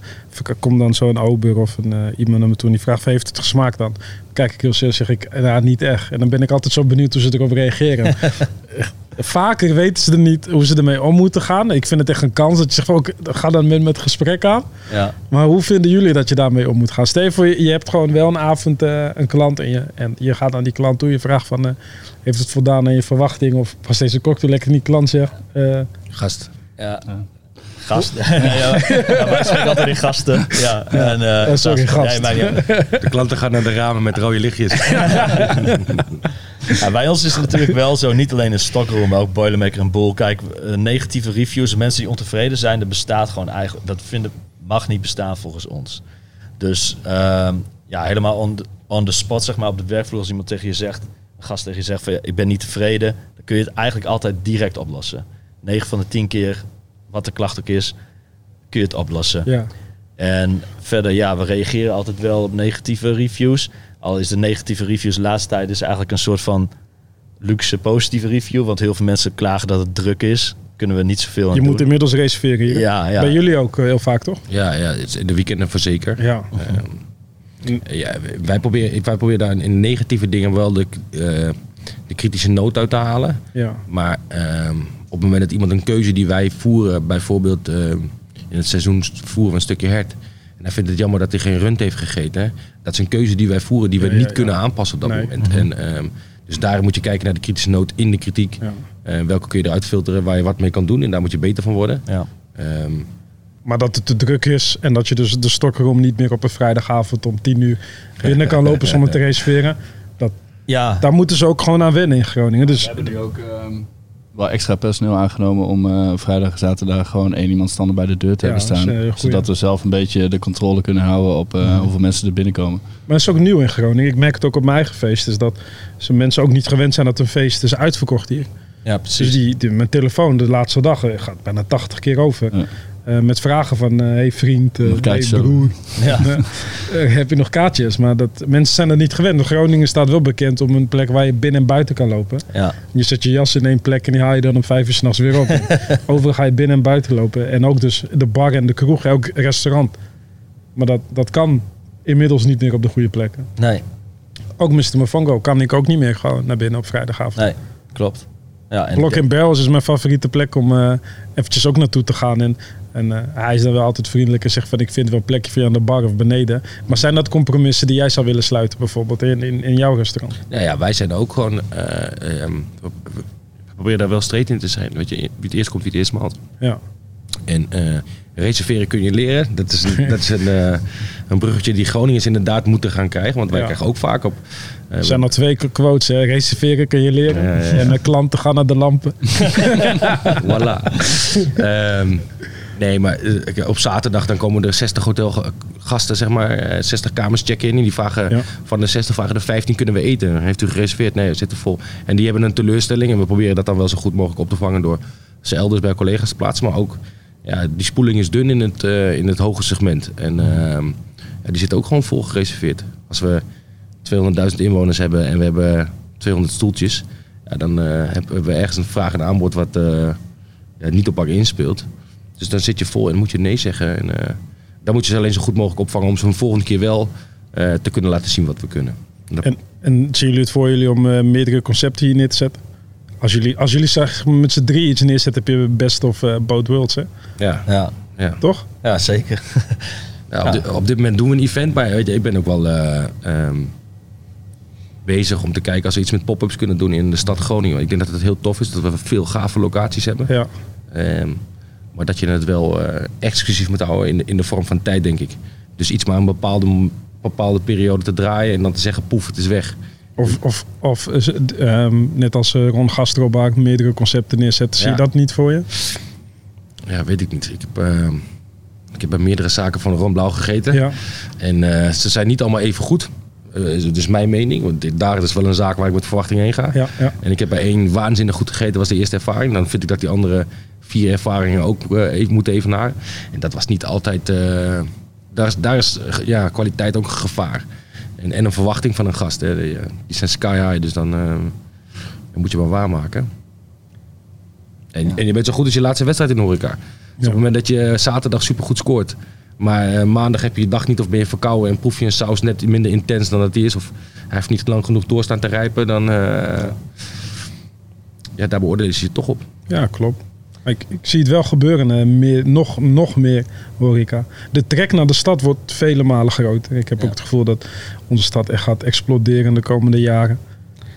S1: komt dan zo'n ober of een, eh, iemand naar me toe en die vraagt van, heeft het gesmaakt dan? Kijk ik heel serieus, zeg ik, ja, niet echt. En dan ben ik altijd zo benieuwd hoe ze erop reageren. Echt, Vaker weten ze er niet hoe ze ermee om moeten gaan. Ik vind het echt een kans dat je zegt, oké, ga dan met, met het gesprek aan.
S4: Ja.
S1: Maar hoe vinden jullie dat je daarmee om moet gaan? Stel je voor, je, je hebt gewoon wel een avond eh, een klant en je, en je gaat aan die klant toe. Je vraagt van, eh, heeft het voldaan aan je verwachting? Of was deze cocktail lekker niet klant zegt? eh,
S3: gast,
S4: Ja.
S2: Ja.
S4: Gast. ja, ja, wij spreken altijd in gasten. Ja, en,
S1: sorry, gast.
S4: Ja, maar ja,
S3: de klanten gaan naar de ramen met rode lichtjes.
S4: Ja, bij ons is het natuurlijk wel zo, niet alleen in Stockroom, maar ook Boilermaker en Bull. Kijk, eh, negatieve reviews, mensen die ontevreden zijn, dat bestaat gewoon eigenlijk, dat vinden, mag niet bestaan volgens ons. Dus ehm, ja, helemaal on the, on the spot, zeg maar, op de werkvloer, als iemand tegen je zegt, een gast tegen je zegt van, ja, ik ben niet tevreden, dan kun je het eigenlijk altijd direct oplossen. 9 van de 10 keer, wat de klacht ook is, kun je het oplossen.
S1: ja.
S4: En verder, ja, we reageren altijd wel op negatieve reviews. Al is de negatieve reviews de laatste tijd is eigenlijk een soort van luxe positieve review. Want heel veel mensen klagen dat het druk is. Kunnen we niet zoveel aan
S1: Je
S4: doen.
S1: moet inmiddels reserveren hier.
S4: Ja, ja.
S1: Bij jullie ook eh, heel vaak, toch?
S3: ja, ja, in de weekenden voor zeker.
S1: Ja.
S3: Ehm, ja, wij, proberen, wij proberen daar in negatieve dingen wel de, eh, de kritische noot uit te halen.
S1: ja.
S3: Maar ehm, op het moment dat iemand een keuze die wij voeren, bijvoorbeeld ehm, in het seizoen voeren we een stukje hert. En hij vindt het jammer dat hij geen rund heeft gegeten. Hè? Dat is een keuze die wij voeren die we
S1: Ja, ja,
S3: niet
S1: ja.
S3: kunnen aanpassen op dat
S1: Nee.
S3: moment. En, ehm, dus daar moet je kijken naar de kritische noot in de kritiek.
S1: Ja.
S3: Eh, welke kun je eruit filteren waar je wat mee kan doen. En daar moet je beter van worden.
S4: Ja.
S3: Ehm,
S1: Maar dat het te druk is en dat je dus de stokkerom niet meer op een vrijdagavond om 10 uur binnen kan lopen zonder te reserveren.
S4: Ja,
S1: Daar moeten ze ook gewoon aan wennen in Groningen.
S2: We
S1: Dus
S2: hebben nu ook ehm, wel extra personeel aangenomen om eh, vrijdag en zaterdag gewoon één iemand standaard bij de deur te
S1: Ja,
S2: hebben
S1: dat is
S2: staan.
S1: goeie.
S2: zodat we zelf een beetje de controle kunnen houden op eh, hoeveel mensen er binnenkomen.
S1: Maar het is ook nieuw in Groningen. Ik merk het ook op mijn eigen feest. Is dat ze mensen ook niet gewend zijn dat een feest is uitverkocht hier.
S4: ja
S1: Dus
S4: precies.
S1: die, die- mijn telefoon de laatste dag eh, gaat bijna 80 keer over.
S2: Ja.
S1: Eh, met vragen van, hey vriend, eh, hey
S2: kaartjes over?
S1: broer,
S4: Ja.
S1: heb je nog kaartjes? Maar dat, mensen zijn er niet gewend. Groningen staat wel bekend om een plek waar je binnen en buiten kan lopen.
S4: Ja.
S1: Je zet je jas in één plek en die haal je dan om vijf uur s'nachts weer op. Overal ga je binnen en buiten lopen. En ook dus de bar en de kroeg, elk restaurant. Maar dat, dat kan inmiddels niet meer op de goede plekken.
S4: Nee,
S1: Ook Mr. Mofongo kan ik ook niet meer gewoon naar binnen op vrijdagavond.
S4: nee, klopt. Ja, en
S1: Block in Barrels is mijn favoriete plek om eh, eventjes ook naartoe te gaan. En, en eh, hij is dan wel altijd vriendelijk en zegt van ik vind wel een plekje voor je aan de bar of beneden. Maar zijn dat compromissen die jij zou willen sluiten bijvoorbeeld in, in, in jouw restaurant?
S3: nou ja, wij zijn ook gewoon... we, we proberen daar wel streed in te zijn. Weet je, wie het eerst komt, wie het eerst maalt.
S1: Ja.
S3: En eh, reserveren kun je leren. Dat is, een, dat is een, een bruggetje die Groningers inderdaad moeten gaan krijgen. Want wij
S1: Ja.
S3: krijgen ook vaak op...
S1: Er zijn al twee quotes. Hè. Reserveren kun je leren.
S3: Ja, ja, ja.
S1: En de klanten gaan naar de lampen.
S3: Voilà. Ehm, nee, maar eh, op zaterdag dan komen er 60 hotelgasten, zeg maar, eh, 60 kamers checken in. En die vragen
S1: Ja.
S3: van de 60 vragen de 15 kunnen we eten. Heeft u gereserveerd? Nee, we zitten vol. En die hebben een teleurstelling. En we proberen dat dan wel zo goed mogelijk op te vangen door ze elders bij collega's te plaatsen. Maar ook, ja, die spoeling is dun in het, eh, in het hoge segment. En ehm, ja, die zit ook gewoon vol gereserveerd. Als we 200.000 inwoners hebben en we hebben 200 stoeltjes. Ja, dan eh, hebben we ergens een vraag en aanbod wat eh, ja, niet op elkaar inspeelt. Dus dan zit je vol en moet je nee zeggen. En, eh, dan moet je ze alleen zo goed mogelijk opvangen om ze een volgende keer wel eh, te kunnen laten zien wat we kunnen. En dat-
S1: En, en zien jullie het voor jullie om eh, meerdere concepten hier neer te zetten? Als jullie, als jullie zeg, met z'n drie iets neerzetten, heb je best of eh, both worlds, hè?
S3: ja,
S4: Ja,
S3: ja.
S1: toch?
S4: ja, zeker.
S3: Ja, op, di- op dit moment doen we een event, maar weet je, ik ben ook wel. eh, ehm, bezig om te kijken als we iets met pop-ups kunnen doen in de stad Groningen. Ik denk dat het heel tof is dat we veel gave locaties hebben.
S1: Ja.
S3: Ehm, maar dat je het wel eh, exclusief moet houden in de, in de vorm van tijd, denk ik. Dus iets maar een bepaalde, bepaalde periode te draaien en dan te zeggen, poef, het is weg.
S1: Of, of, of het, ehm, net als eh, Ron Gastrobaak meerdere concepten neerzet, zie je dat niet voor je?
S3: Ja, weet ik niet. Ik heb, ehm, ik heb bij meerdere zaken van Ron Blauw gegeten.
S1: Ja.
S3: En eh, ze zijn niet allemaal even goed. Eh, is dus mijn mening. Want dit, daar is wel een zaak waar ik met verwachting heen ga.
S1: Ja, ja.
S3: En ik heb bij één waanzinnig goed gegeten, was de eerste ervaring. Dan vind ik dat die andere vier ervaringen ook eh, even moeten evenaren. En dat was niet altijd... eh, daar is, daar is eh, ja, kwaliteit ook een gevaar. En, en een verwachting van een gast. Hè. Die, zijn sky high, dus dan, dan moet je wel waarmaken. En, en je bent zo goed als je laatste wedstrijd in de horeca. Dus op het moment dat je zaterdag supergoed scoort... maar maandag heb je je dag niet of ben je verkouden... en proef je een saus net minder intens dan dat die is... of hij heeft niet lang genoeg doorstaan te rijpen... dan ja, daar beoordelen ze je toch op.
S1: Ja, klopt. Ik, ik zie het wel gebeuren, eh, meer, nog, nog meer horeca. De trek naar de stad wordt vele malen groter. Ik heb
S4: Ja.
S1: ook het gevoel dat onze stad echt gaat exploderen de komende jaren.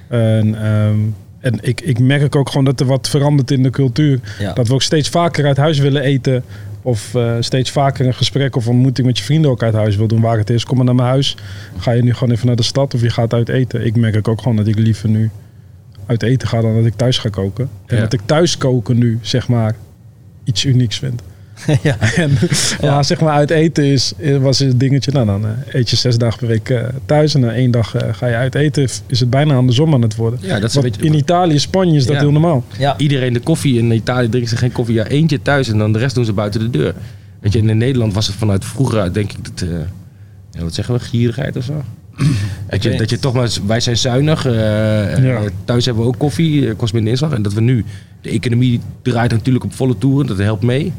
S1: En, ehm, en ik, ik merk ook gewoon dat er wat verandert in de cultuur.
S4: Ja.
S1: Dat we ook steeds vaker uit huis willen eten. Of eh, steeds vaker een gesprek of ontmoeting met je vrienden ook uit huis wil doen. Waar het is, kom maar naar mijn huis. Ga je nu gewoon even naar de stad of je gaat uit eten. Ik merk ook gewoon dat ik liever nu uit eten ga dan dat ik thuis ga koken. En
S3: Ja.
S1: dat ik thuis koken nu, zeg maar, iets unieks vind.
S4: ja.
S1: En ja. zeg maar uit eten is, was het dingetje. Nou, dan eh, eet je zes dagen per week eh, thuis. En na één dag eh, ga je uit eten. Is het bijna andersom aan het worden.
S3: Ja, dat is een beetje...
S1: in Italië, Spanje is dat
S3: Ja.
S1: heel normaal.
S4: ja.
S3: Iedereen de koffie in Italië drinkt ze geen koffie. Ja, eentje thuis en dan de rest doen ze buiten de deur. Weet je, in Nederland was het vanuit vroeger denk ik, dat, eh, ja, wat zeggen we, gierigheid of zo? Dat je, dat je toch maar, wij zijn zuinig. eh,
S1: Ja.
S3: eh, thuis hebben we ook koffie, eh, kost minder inslag. En dat we nu, de economie draait natuurlijk op volle toeren, dat helpt mee.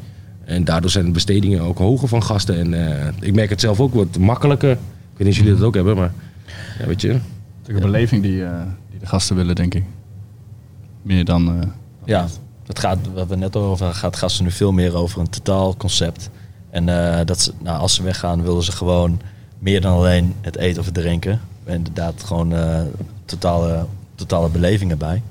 S3: En daardoor zijn de bestedingen ook hoger van gasten. En eh, ik merk het zelf ook wat makkelijker. Ik weet niet of jullie dat ook hebben, maar ja, weet je.
S2: Het is een beleving die, eh, die de gasten willen, denk ik. Meer dan... eh,
S4: Ja, dat gaat, wat we net over gaat gasten nu veel meer over een totaal concept. En eh, dat ze, nou, als ze weggaan, willen ze gewoon meer dan alleen het eten of het drinken. En inderdaad gewoon eh, totale, totale belevingen bij.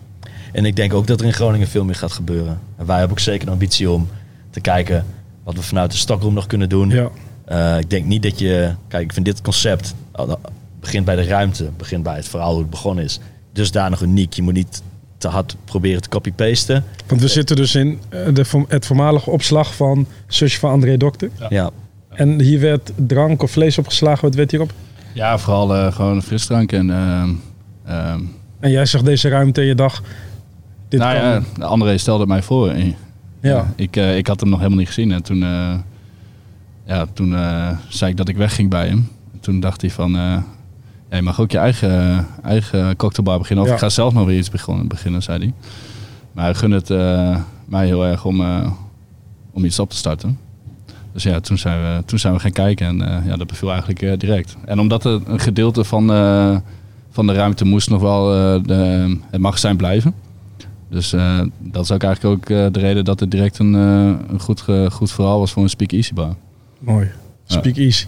S4: En ik denk ook dat er in Groningen veel meer gaat gebeuren. En wij hebben ook zeker de ambitie om te kijken wat we vanuit de Stockroom nog kunnen doen.
S1: Ja.
S4: Eh, ik denk niet dat je... Kijk, ik vind dit concept... oh, begint bij de ruimte. Begint bij het verhaal hoe het begonnen is. Dusdanig uniek. Je moet niet te hard proberen te copy-pasten.
S1: Want we zitten dus in eh, de, het voormalige opslag van zusje van André Dokter.
S4: Ja.
S1: En hier werd drank of vlees opgeslagen. Wat werd hierop?
S2: ja, vooral eh, gewoon frisdrank en... ehm, ehm,
S1: En jij zag deze ruimte en je dacht... Dit
S2: nou
S1: kan.
S2: ja, de André stelde het mij voor. En,
S1: Ja.
S2: Ik, eh, ik had hem nog helemaal niet gezien. En toen, eh, ja, toen zei ik dat ik wegging bij hem. En toen dacht hij van... ja, je mag ook je eigen, eigen cocktailbar beginnen. Of
S1: Ja.
S2: ik ga zelf nog weer iets beginnen, beginnen zei hij. Maar hij gun het mij heel erg om, om iets op te starten. Dus ja, toen zijn we, toen zijn we gaan kijken. En eh, ja, dat beviel eigenlijk eh, direct. En omdat er een gedeelte van, eh, van de ruimte moest nog wel eh, de, het magazijn blijven. Dus eh, dat is ook eigenlijk ook de reden dat het direct een, een goed, goed verhaal was voor een Speak Easy bar.
S1: Mooi. Speak easy.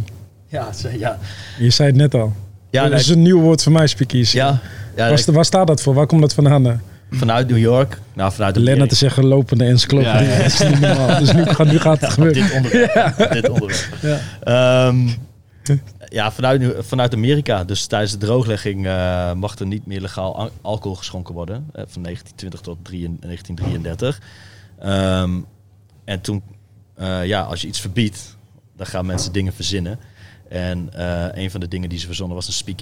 S4: Ja, ja.
S1: Je zei het net al.
S4: Ja,
S1: dat is een nieuw woord voor mij, speak easy.
S4: ja, ja
S1: waar staat dat voor? Waar komt dat vandaan?
S4: Vanuit New York. Nou, vanuit
S1: Lennart zeggen lopende encyclopedie.
S2: Ja, ja.
S1: Dat is niet normaal. Dus nu, gaat- nu gaat het gebeuren.
S4: dit onderwerp. Dit onderwerp.
S1: Ja.
S4: Ehm, ja, vanuit, vanuit Amerika. Dus tijdens de drooglegging eh, mag er niet meer legaal al- alcohol geschonken worden. eh, van 1920 tot 3 1933. Ehm, en toen, eh, ja, als je iets verbiedt, dan gaan mensen dingen verzinnen. En een van de dingen die ze verzonnen was een speak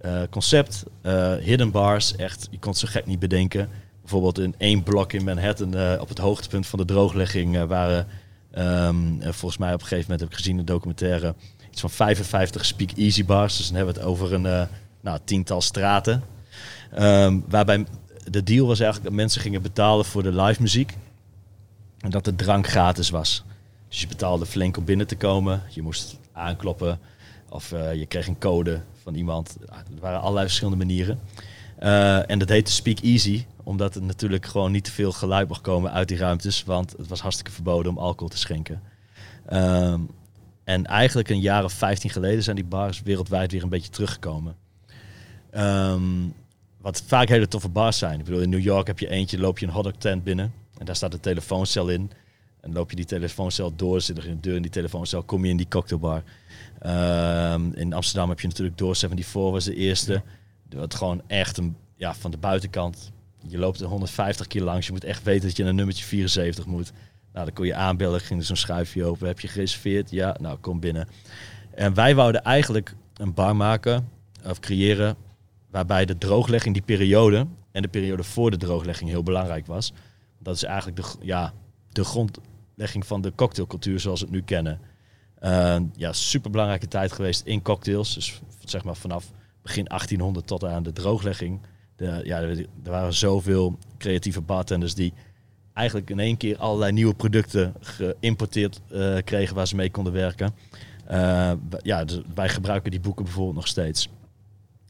S4: eh, concept. Eh, hidden bars, echt, je kon het zo gek niet bedenken. Bijvoorbeeld in één blok in Manhattan, eh, op het hoogtepunt van de drooglegging, waren ehm, eh, volgens mij op een gegeven moment heb ik gezien in de documentaire iets van 55 speak easy bars. Dus dan hebben we het over een nou, tiental straten. Ehm, waarbij de deal was eigenlijk dat mensen gingen betalen voor de live muziek. En dat de drank gratis was. Dus je betaalde flink om binnen te komen. Je moest aankloppen. Of je kreeg een code van iemand. Er waren allerlei verschillende manieren. Eh, en dat heette Speak Easy. Omdat er natuurlijk gewoon niet te veel geluid mag komen uit die ruimtes. Want het was hartstikke verboden om alcohol te schenken. Ehm, en eigenlijk een jaar of 15 geleden zijn die bars wereldwijd weer een beetje teruggekomen. Ehm, wat vaak hele toffe bars zijn. Ik bedoel, in New York heb je eentje, loop je een hotdog tent binnen. En daar staat een telefooncel in. En loop je die telefooncel door, zit er een deur in die telefooncel, kom je in die cocktailbar. Ehm, in Amsterdam heb je natuurlijk Door 74 was de eerste. Wat gewoon echt een, ja, van de buitenkant. Je loopt er 150 keer langs. Je moet echt weten dat je naar nummertje 74 moet. Nou, dan kon je aanbellen, ging er zo'n schuifje open. Heb je gereserveerd? Ja, nou, kom binnen. En wij wouden eigenlijk een bar maken, of creëren, waarbij de drooglegging, die periode en de periode voor de drooglegging heel belangrijk was. Dat is eigenlijk de, ja, de grondlegging van de cocktailcultuur zoals we het nu kennen. Uh, ja, super belangrijke tijd geweest in cocktails. Dus zeg maar vanaf begin 1800 tot aan de drooglegging. De, ja, er waren zoveel creatieve bartenders die eigenlijk in één keer allerlei nieuwe producten geïmporteerd eh, kregen waar ze mee konden werken. Eh, w- ja, dus wij gebruiken die boeken bijvoorbeeld nog steeds.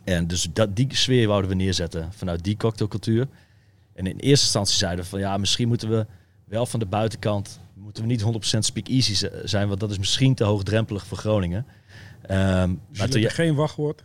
S4: En dus dat, die sfeer wouden we neerzetten vanuit die cocktailcultuur. En in eerste instantie zeiden we van ja, misschien moeten we wel van de buitenkant, moeten we niet 100% speak-easy z- zijn, want dat is misschien te hoogdrempelig voor Groningen. Ehm,
S1: Dus
S4: maar je,
S1: hebben geen wachtwoord.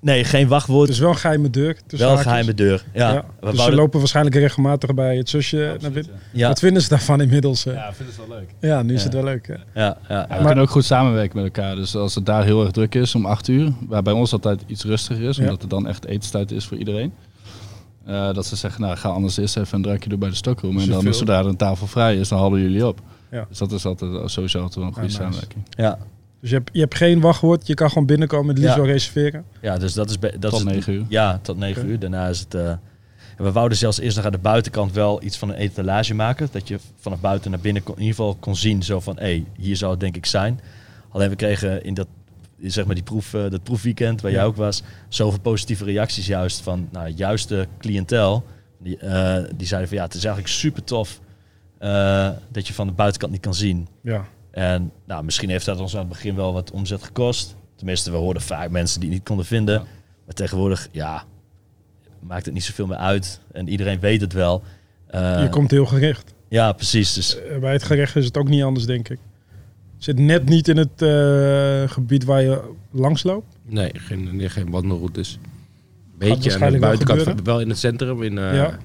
S4: nee, geen wachtwoord,
S1: Het is wel een geheime deur.
S4: wel een geheime deur. Ja,
S1: Ja,
S4: we
S1: dus ze
S4: wouden-
S1: lopen waarschijnlijk regelmatig bij het zusje naar binnen.
S2: ja.
S4: ja,
S1: Wat vinden ze daarvan inmiddels? eh? Ja,
S2: Ja, ik vind het wel leuk.
S1: nu is
S4: Ja.
S1: het wel leuk.
S4: ja, ja,
S2: Ja, we
S4: ja.
S2: kunnen ook goed samenwerken met elkaar. Dus als het daar heel erg druk is om 8 uur, waar bij ons altijd iets rustiger is,
S1: Ja.
S2: omdat het dan echt etenstijd is voor iedereen. Eh, dat ze zeggen, nou ga anders eerst even een drankje doen bij de stockroom. En dan
S1: Zoveel.
S2: zodra er een tafel vrij is, dan halen jullie op.
S1: Ja.
S2: Dus dat is altijd sowieso altijd wel een goede
S1: nice.
S2: samenwerking.
S4: ja.
S1: Dus je hebt, je hebt geen wachtwoord. Je kan gewoon binnenkomen. Het liefst
S4: Ja.
S1: wel reserveren.
S4: Ja, dus dat is... Dat
S2: Tot
S4: is het-
S2: 9 uur.
S4: Ja, tot 9
S1: Oké.
S4: uur. Daarna is het... eh, we wouden zelfs eerst nog aan de buitenkant wel iets van een etalage maken. Dat je vanaf buiten naar binnen kon, in ieder geval kon zien. Zo van, hé, hey, hier zou het denk ik zijn. Alleen we kregen in dat, zeg maar die proef, eh, dat proefweekend waar
S1: Ja.
S4: jij ook was... zoveel positieve reacties juist van, nou, juist de cliëntel. Die, eh, die zeiden van, ja, het is eigenlijk super tof... eh, dat je van de buitenkant niet kan zien.
S1: Ja.
S4: En nou, misschien heeft dat ons aan het begin wel wat omzet gekost. Tenminste, we hoorden vaak mensen die het niet konden vinden.
S2: Ja.
S4: Maar tegenwoordig, ja, maakt het niet zoveel meer uit. En iedereen weet het wel.
S1: Je komt heel gericht.
S4: Ja, precies. Dus
S1: Bij het gerecht is het ook niet anders, denk ik. Zit net niet in het eh, gebied waar je langs loopt.
S3: Nee, geen, nee, geen wandelroutes. Beetje aan de
S1: wel
S3: buitenkant,
S1: gebeuren.
S3: wel in het centrum, in, eh,
S1: Ja.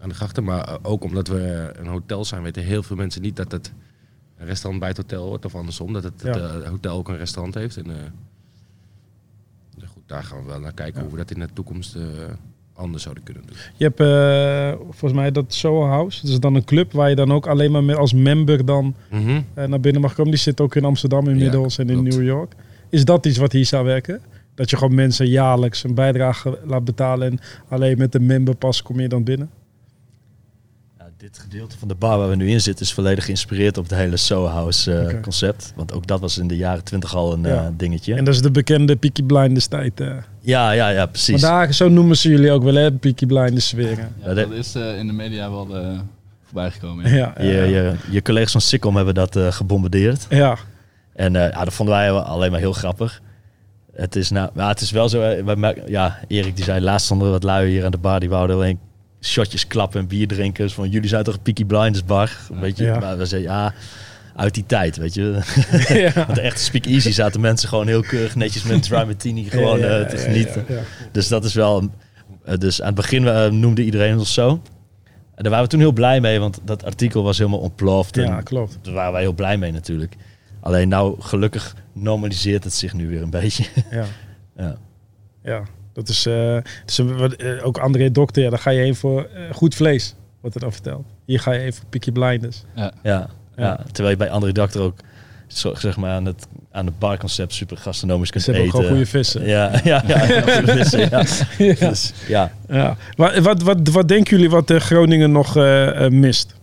S3: aan de grachten. Maar eh, ook omdat we een hotel zijn, weten heel veel mensen niet dat het een restaurant bij het hotel hoort. Of andersom, dat het,
S1: Ja.
S3: het, hotel ook een restaurant heeft. En, goed, daar gaan we wel naar kijken
S1: Ja.
S3: hoe we dat in de toekomst anders zouden kunnen doen.
S1: Je hebt eh, volgens mij dat Soho House. Dat is dan een club waar je dan ook alleen maar als member dan eh, naar binnen mag komen. Die zit ook in Amsterdam inmiddels en in. New York. Is dat iets wat hier zou werken? Dat je gewoon mensen jaarlijks een bijdrage laat betalen en alleen met de memberpas kom je dan binnen?
S4: Dit gedeelte van de bar waar we nu in zitten is volledig geïnspireerd op het hele Soho House eh, concept. Want ook dat was in de jaren twintig al een
S1: Ja.
S4: eh, dingetje.
S1: En dat is de bekende Peaky Blinders tijd. eh.
S4: ja, ja, ja, precies.
S1: Maar daar, zo noemen ze jullie ook wel, hè? Peaky Blinders.
S2: Ja,
S4: Ja,
S2: dat is eh, in de media wel eh voorbij gekomen. Ja.
S1: Ja, ja,
S4: je,
S1: ja.
S4: je, je collega's van Sikkom hebben dat eh, gebombardeerd.
S1: ja.
S4: En eh, ja, dat vonden wij alleen maar heel grappig. Het is, nou, maar het is wel zo. wij ja, Erik die zei laatst stonden er wat lui hier aan de bar. Die wouden alleen shotjes klappen en bier drinken. Dus van jullie zijn toch een Peaky Blinders bar? Weet je?
S1: Ja.
S4: Maar we zeiden ja, uit die tijd, weet je.
S1: ja.
S4: Want de echte speak easy zaten mensen gewoon heel keurig netjes met een dry martini gewoon
S1: Ja, ja,
S4: eh, te genieten.
S1: ja, ja.
S4: Dus dat is wel. eh, dus aan het begin eh, noemde iedereen ons zo. En daar waren we toen heel blij mee, want dat artikel was helemaal ontploft.
S1: Ja, klopt.
S4: daar waren wij heel blij mee natuurlijk. Alleen nou, gelukkig normaliseert het zich nu weer een beetje.
S1: Ja.
S4: ja.
S1: Dat is, eh, dus een- wat, eh, ook André Dokter, ja, daar ga je heen voor eh, goed vlees, wordt er dan verteld. Hier ga je even voor Peaky Blinders.
S2: Ja.
S4: Ja,
S1: Ja.
S4: ja. terwijl je bij andere dokter ook zo, zeg maar aan het, aan het barconcept super gastronomisch kunt
S1: Ze hebben ook
S4: eten.
S1: gewoon goede vissen.
S4: Ja, ja, ja, ja, goede vissen, ja.
S1: Ja.
S4: Dus, ja.
S1: Ja. Wat, wat, wat, wat denken jullie wat Groningen nog mist,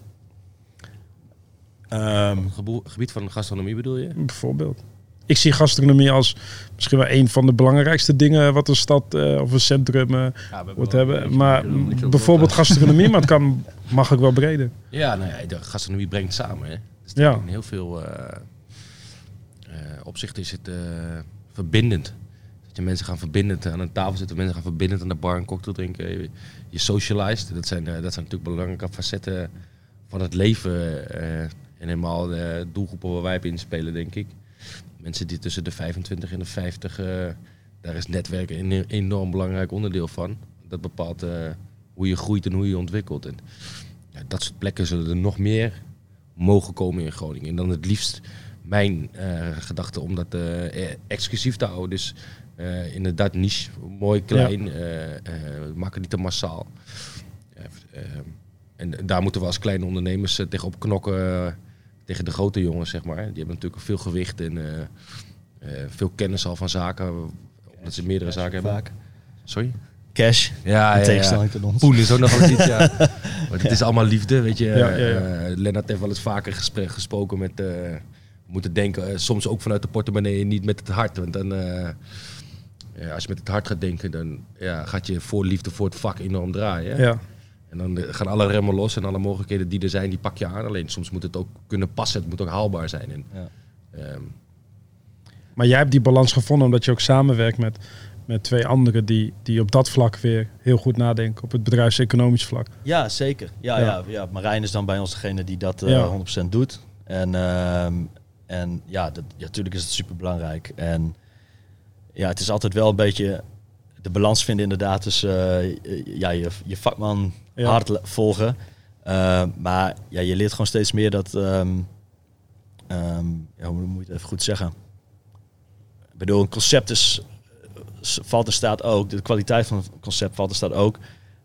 S4: Ehm,
S3: gebied van gastronomie bedoel je?
S1: bijvoorbeeld? Ik zie gastronomie als misschien wel een van de belangrijkste dingen wat een stad eh, of een centrum eh, moet hebben. Maar bijvoorbeeld gastronomie, maar het kan, mag ook wel breder.
S3: Ja, nou ja, de gastronomie brengt samen. Hè. Dus
S1: Ja.
S3: In heel veel eh, opzichten is het verbindend. Dat je mensen gaan verbindend aan een tafel zitten, mensen gaan verbindend aan de bar een cocktail drinken. Je, je socialized. Dat zijn, dat zijn natuurlijk belangrijke facetten van het leven. en helemaal de doelgroepen waar wij op inspelen, denk ik. Mensen die tussen de 25 en de 50 eh, daar is netwerken een enorm belangrijk onderdeel van. Dat bepaalt eh, hoe je groeit en hoe je je ontwikkelt. En ja, dat soort plekken zullen er nog meer mogen komen in Groningen. En dan het liefst mijn eh, gedachte om dat eh, exclusief te houden. Dus inderdaad niche, mooi klein, maak het niet te massaal. Ja, eh, en daar moeten we als kleine ondernemers tegenop knokken tegen de grote jongens, zeg maar. Die hebben natuurlijk veel gewicht en eh, eh, veel kennis al van zaken, omdat ze meerdere zaken hebben.
S4: Vaak.
S3: Sorry?
S4: Cash.
S3: Ja,
S4: in tegenstelling tot ons.
S3: Poen is ook nog wel iets, ja. Maar het is allemaal liefde, weet je.
S1: Ja, ja, ja.
S3: Eh, Lennart heeft wel eens vaker gespre- gesproken met... eh, we moeten denken, soms ook vanuit de portemonnee niet met het hart. Want dan, eh, ja, als je met het hart gaat denken, dan ja, gaat je voor liefde voor het vak enorm draaien.
S1: Ja.
S3: En dan eh, gaan alle remmen los en alle mogelijkheden die er zijn, die pak je aan. Alleen soms moet het ook kunnen passen, het moet ook haalbaar zijn. En,
S4: Ja.
S3: ehm,
S1: Maar jij hebt die balans gevonden omdat je ook samenwerkt met, met twee anderen die, die op dat vlak weer heel goed nadenken. Op het bedrijfseconomisch vlak.
S4: Ja, zeker. Ja,
S1: Ja.
S4: ja. Ja, Marijn is dan bij ons degene die dat eh,
S1: Ja.
S4: 100% doet. En, ehm, en ja, dat, ja, natuurlijk is het super belangrijk. En ja, het is altijd wel een beetje de balans vinden inderdaad tussen eh, ja, je, je vakman
S1: Ja.
S4: hard volgen. Eh, maar ja, je leert gewoon steeds meer dat... ehm, ehm, ja, hoe moet je het even goed zeggen? Ik bedoel, een concept is, valt er staat ook, de kwaliteit van het concept valt er staat ook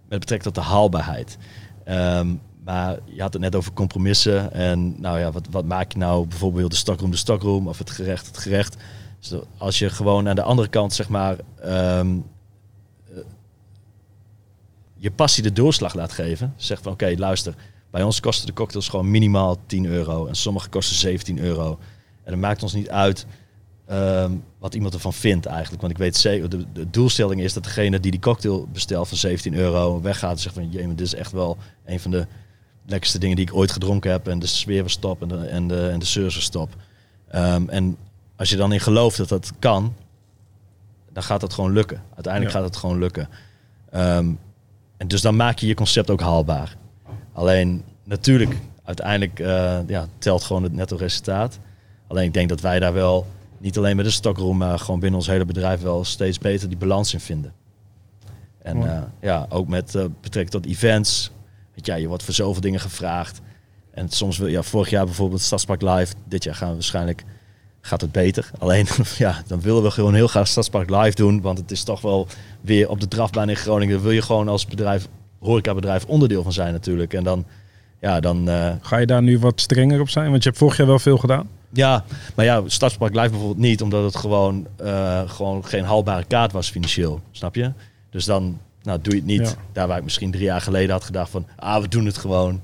S4: met betrekking tot de haalbaarheid. Ehm, maar je had het net over compromissen. En nou ja, wat, wat maak je nou bijvoorbeeld de stokroom de stokroom of het gerecht het gerecht. Dus als je gewoon aan de andere kant zeg maar je passie de doorslag laat geven. Zegt van oké, luister, bij ons kosten de cocktails gewoon minimaal 10 euro. En sommige kosten 17 euro. En dat maakt ons niet uit ehm, wat iemand ervan vindt eigenlijk. Want ik weet zeker, de, de doelstelling is dat degene die die cocktail bestelt van 17 euro weggaat en zegt van, jee, maar dit is echt wel een van de lekkerste dingen die ik ooit gedronken heb. En de sfeer was top en de, en de, en de service was top. Ehm, en als je dan in gelooft dat dat kan, dan gaat dat gewoon lukken. Uiteindelijk
S1: Ja.
S4: gaat het gewoon lukken. Ehm, en dus dan maak je je concept ook haalbaar. Alleen natuurlijk, uiteindelijk eh, ja, telt gewoon het netto resultaat. Alleen ik denk dat wij daar wel, niet alleen met de stockroom, maar gewoon binnen ons hele bedrijf wel steeds beter die balans in vinden. En eh, ja, ook met eh, betrekking tot events. Weet je, ja, je wordt voor zoveel dingen gevraagd. En soms wil ja, vorig jaar bijvoorbeeld Stadspark Live. Dit jaar gaan we waarschijnlijk gaat het beter. Alleen ja, dan willen we gewoon heel graag Stadspark Live doen. Want het is toch wel weer op de drafbaan in Groningen. Daar wil je gewoon als bedrijf, horecabedrijf onderdeel van zijn natuurlijk. En dan, ja, dan eh,
S1: Ga je daar nu wat strenger op zijn? Want je hebt vorig jaar wel veel gedaan.
S4: ja, maar ja, Stadspark Live bijvoorbeeld niet, omdat het gewoon, eh, gewoon geen haalbare kaart was financieel. Snap je? Dus dan nou, doe je het niet.
S1: Ja.
S4: Daar waar ik misschien drie jaar geleden had gedacht van, ah, we doen het gewoon.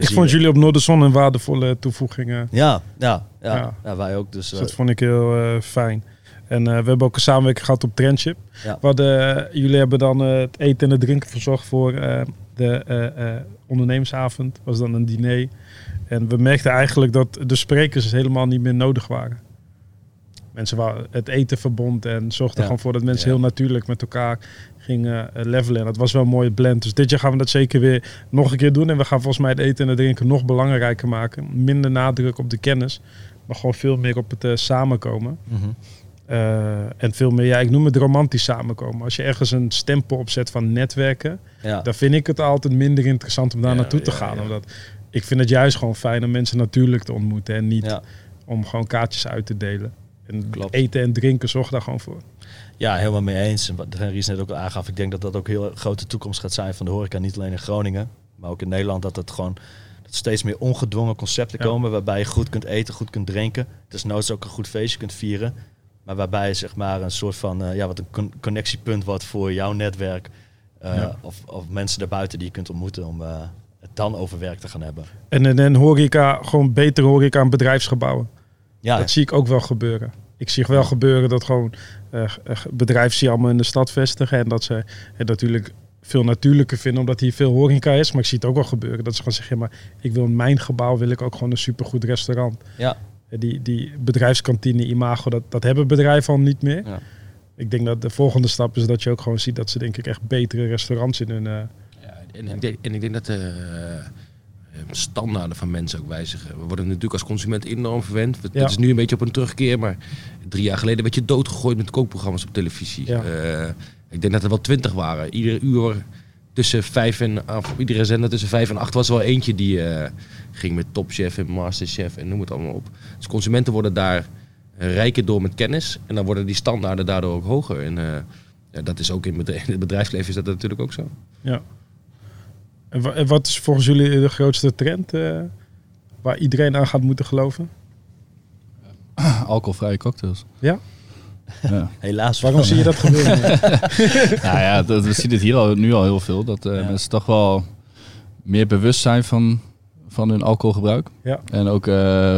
S1: Ik vond jullie op Noorderzon een waardevolle toevoeging. eh.
S4: Ja, ja, ja,
S1: Ja.
S4: ja. wij ook. Dus,
S1: Dus
S4: eh,
S1: dat vond ik heel eh, fijn. En we hebben ook een samenwerking gehad op Trendship. Eh, jullie hebben dan het eten en het drinken verzorgd voor de ondernemersavond. was dan een diner. En we merkten eigenlijk dat de sprekers helemaal niet meer nodig waren. Mensen waren het eten verbond en zorgden
S4: Ja.
S1: gewoon voor dat mensen
S3: Ja.
S1: heel natuurlijk met elkaar gingen eh, levelen. En dat was wel een mooie blend. Dus dit jaar gaan we dat zeker weer nog een keer doen. En we gaan volgens mij het eten en het drinken nog belangrijker maken. Minder nadruk op de kennis, maar gewoon veel meer op het eh, samenkomen.
S4: mhm.
S1: Eh, en veel meer, ja, ik noem het romantisch samenkomen. Als je ergens een stempel opzet van netwerken,
S4: ja.
S1: dan vind ik het altijd minder interessant om daar naartoe te gaan. Omdat ik vind het juist gewoon fijn om mensen natuurlijk te ontmoeten en niet om gewoon kaartjes uit te delen. En
S4: Klopt.
S1: eten en drinken, zorg daar gewoon voor.
S4: Ja, helemaal mee eens. En wat Ries net ook al aangaf, ik denk dat dat ook een heel grote toekomst gaat zijn van de horeca. Niet alleen in Groningen, maar ook in Nederland. Dat het gewoon dat steeds meer ongedwongen concepten
S1: Ja.
S4: komen waarbij je goed kunt eten, goed kunt drinken. Dus noods ook een goed feestje kunt vieren. Maar waarbij je zeg maar een soort van, eh, ja, wat een con- connectiepunt wordt voor jouw netwerk. eh,
S1: Ja.
S4: of, of mensen daarbuiten die je kunt ontmoeten om eh, het dan over werk te gaan hebben.
S1: En, en, en horeca, gewoon beter horeca aan bedrijfsgebouwen.
S4: Ja,
S1: Dat zie ik ook wel gebeuren. Ik zie wel gebeuren dat gewoon eh, eh, bedrijven zich allemaal in de stad vestigen. En dat ze het natuurlijk veel natuurlijker vinden omdat hier veel horeca is. Maar ik zie het ook wel gebeuren dat ze gewoon zeggen, ja, maar ik wil in mijn gebouw wil ik ook gewoon een supergoed restaurant.
S4: ja,
S1: Eh, Die, die bedrijfskantine imago, dat, dat hebben bedrijven al niet meer.
S4: Ja.
S1: Ik denk dat de volgende stap is dat je ook gewoon ziet dat ze denk ik echt betere restaurants in hun... eh,
S3: Ja, en, ik denk, en ik denk dat eh, standaarden van mensen ook wijzigen. We worden natuurlijk als consument enorm verwend. Het
S1: Ja.
S3: is nu een beetje op een terugkeer, maar drie jaar geleden werd je doodgegooid met kookprogramma's op televisie.
S1: Ja.
S3: Eh, ik denk dat er wel twintig waren. Ieder uur tussen vijf en of iedere zender tussen vijf en acht was er wel eentje die eh, ging met Top Chef en Masterchef en noem het allemaal op. Dus consumenten worden daar eh, rijker door met kennis en dan worden die standaarden daardoor ook hoger. En eh, ja, dat is ook in, bedrijf, in het bedrijfsleven is dat natuurlijk ook zo.
S1: Ja. En, wa- en wat is volgens jullie de grootste trend eh, waar iedereen aan gaat moeten geloven?
S2: Alcoholvrije cocktails.
S1: Ja?
S2: Ja.
S4: Helaas.
S1: Waarom zie je dat gebeuren?
S2: nou ja, dat, we zien het hier al, nu al heel veel. Dat eh,
S4: Ja.
S2: mensen toch wel meer bewust zijn van, van hun alcoholgebruik.
S1: Ja.
S2: En ook eh,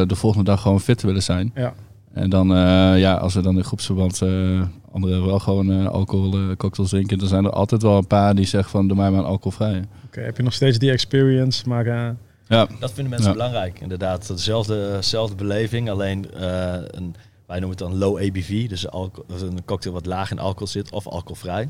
S2: de volgende dag gewoon fit willen zijn.
S1: Ja.
S2: En dan, eh, ja, als we dan in groepsverband eh anderen wel gewoon eh alcohol eh, cocktails drinken, dan zijn er altijd wel een paar die zeggen van doe mij maar een alcoholvrije.
S1: Oké, heb je nog steeds die experience, maar eh,
S2: Ja,
S4: Dat vinden mensen
S2: Ja.
S4: belangrijk, inderdaad. Dezelfde, dezelfde beleving, alleen eh, een, wij noemen het dan low ABV, dus een cocktail wat laag in alcohol zit of alcoholvrij.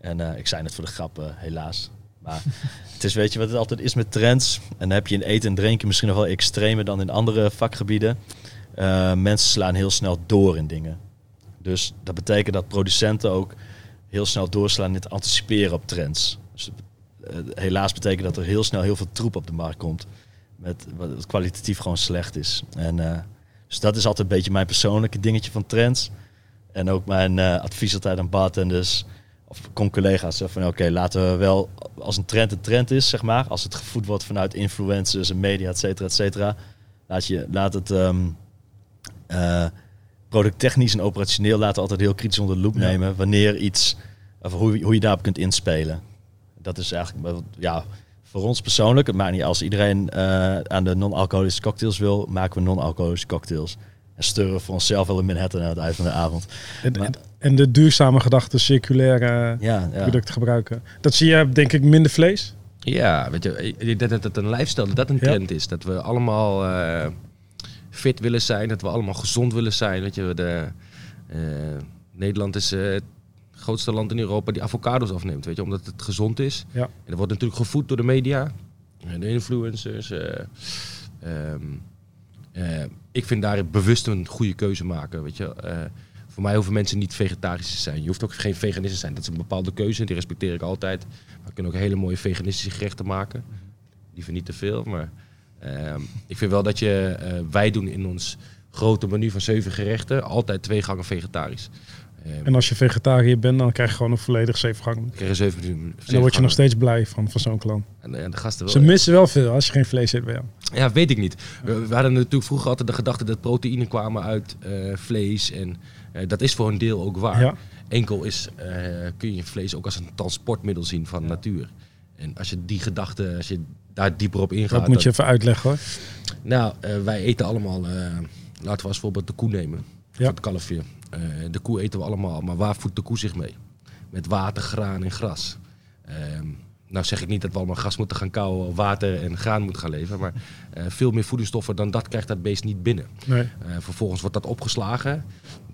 S4: En eh, ik zei het voor de grap, helaas. Maar het is, weet je wat het altijd is met trends? En dan heb je in eten en drinken misschien nog wel extremer dan in andere vakgebieden. Eh, mensen slaan heel snel door in dingen. Dus dat betekent dat producenten ook heel snel doorslaan in het anticiperen op trends. Dus eh, helaas betekent dat er heel snel heel veel troep op de markt komt. Met wat kwalitatief gewoon slecht is. En, eh, dus dat is altijd een beetje mijn persoonlijke dingetje van trends. En ook mijn eh, advies altijd aan bartenders of con-collega's. zo Van oké, laten we wel, als een trend een trend is, zeg maar. Als het gevoed wordt vanuit influencers en media, et cetera, et cetera. Laat, je, laat het ehm, eh, producttechnisch en operationeel laten we altijd heel kritisch onder de loep
S1: Ja.
S4: nemen. Wanneer iets, of hoe, hoe je daarop kunt inspelen. Dat is eigenlijk, wel- ja, voor ons persoonlijk, het maakt niet als iedereen eh, aan de non-alcoholische cocktails wil, maken we non-alcoholische cocktails. En sturen voor onszelf wel een Manhattan aan het eind van de avond.
S1: en,
S4: Maar-
S1: en, en de duurzame gedachte circulaire
S4: Ja, ja.
S1: producten gebruiken. Dat zie je denk ik minder vlees.
S3: Ja, weet je, ik denk dat het een lifestyle, dat een
S1: Ja.
S3: trend is. Dat we allemaal eh, fit willen zijn, dat we allemaal gezond willen zijn. Weet je, de, eh, Nederland is eh, het grootste land in Europa die avocados afneemt, weet je, omdat het gezond is.
S1: Ja.
S3: En dat wordt natuurlijk gevoed door de media, en de influencers. eh, ehm, eh, ik vind daar bewust een goede keuze maken, weet je. Voor mij hoeven mensen niet vegetarisch te zijn. Je hoeft ook geen veganist te zijn. Dat is een bepaalde keuze, die respecteer ik altijd. We kunnen ook hele mooie veganistische gerechten maken. Liever niet te veel, maar ik vind wel dat je, eh, wij doen in ons grote menu van zeven gerechten altijd twee gangen vegetarisch. Ehm,
S1: En als je vegetariër bent, dan krijg je gewoon een volledig zevengang.
S3: dan krijg je zeven, zeven
S1: En dan word je nog steeds blij van, van zo'n klant.
S3: En, en de gasten
S1: Ze missen wel veel als je geen vlees eet bij jou.
S3: Ja, weet ik niet. We, we hadden natuurlijk vroeger altijd de gedachte dat proteïnen kwamen uit eh, vlees. En eh, dat is voor een deel ook waar.
S1: Ja.
S3: Enkel is, eh, kun je vlees ook als een transportmiddel zien van natuur. En als je die gedachte, als je daar dieper op ingaat.
S1: Dat moet je even uitleggen hoor.
S3: Nou, eh, wij eten allemaal, eh, laten we als voorbeeld de koe nemen.
S1: Ja.
S3: Het kalfje. Eh, de koe eten we allemaal, maar waar voedt de koe zich mee? Met water, graan en gras. Ehm, nou zeg ik niet dat we allemaal gras moeten gaan kauwen, water en graan moeten gaan leveren. Maar veel meer voedingsstoffen dan dat krijgt dat beest niet binnen.
S1: Nee.
S3: Vervolgens wordt dat opgeslagen.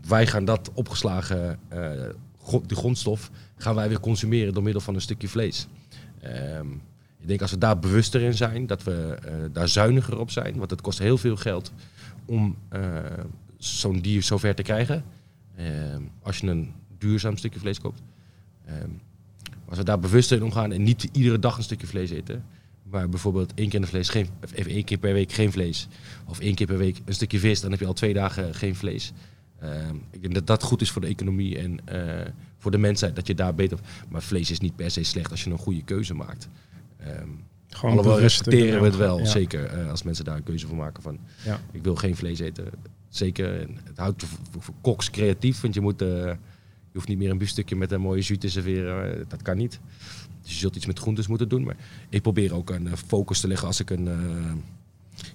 S3: Wij gaan dat opgeslagen, die grondstof, gaan wij weer consumeren door middel van een stukje vlees. Ik denk als we daar bewuster in zijn, dat we eh, daar zuiniger op zijn. Want het kost heel veel geld om eh, zo'n dier zover te krijgen. Ehm, als je een duurzaam stukje vlees koopt. Als we daar bewuster in omgaan en niet iedere dag een stukje vlees eten. Maar bijvoorbeeld één keer, vlees één keer per week geen vlees. Of één keer per week een stukje vis. Dan heb je al twee dagen geen vlees. Ik denk dat dat goed is voor de economie en eh, voor de mensheid. Dat je daar beter... Maar vlees is niet per se slecht als je een goede keuze maakt. Ehm
S1: Gewoon
S3: Alhoewel respecteren we het wel,
S1: Ja.
S3: zeker. eh, als mensen daar een keuze voor maken van...
S1: Ja.
S3: Ik wil geen vlees eten. Zeker. En het houdt voor, voor koks creatief. Want je, moet, eh, je hoeft niet meer een biefstukje met een mooie jus te serveren. Eh, Dat kan niet. Dus je zult iets met groentes moeten doen. Maar ik probeer ook een focus te leggen als ik een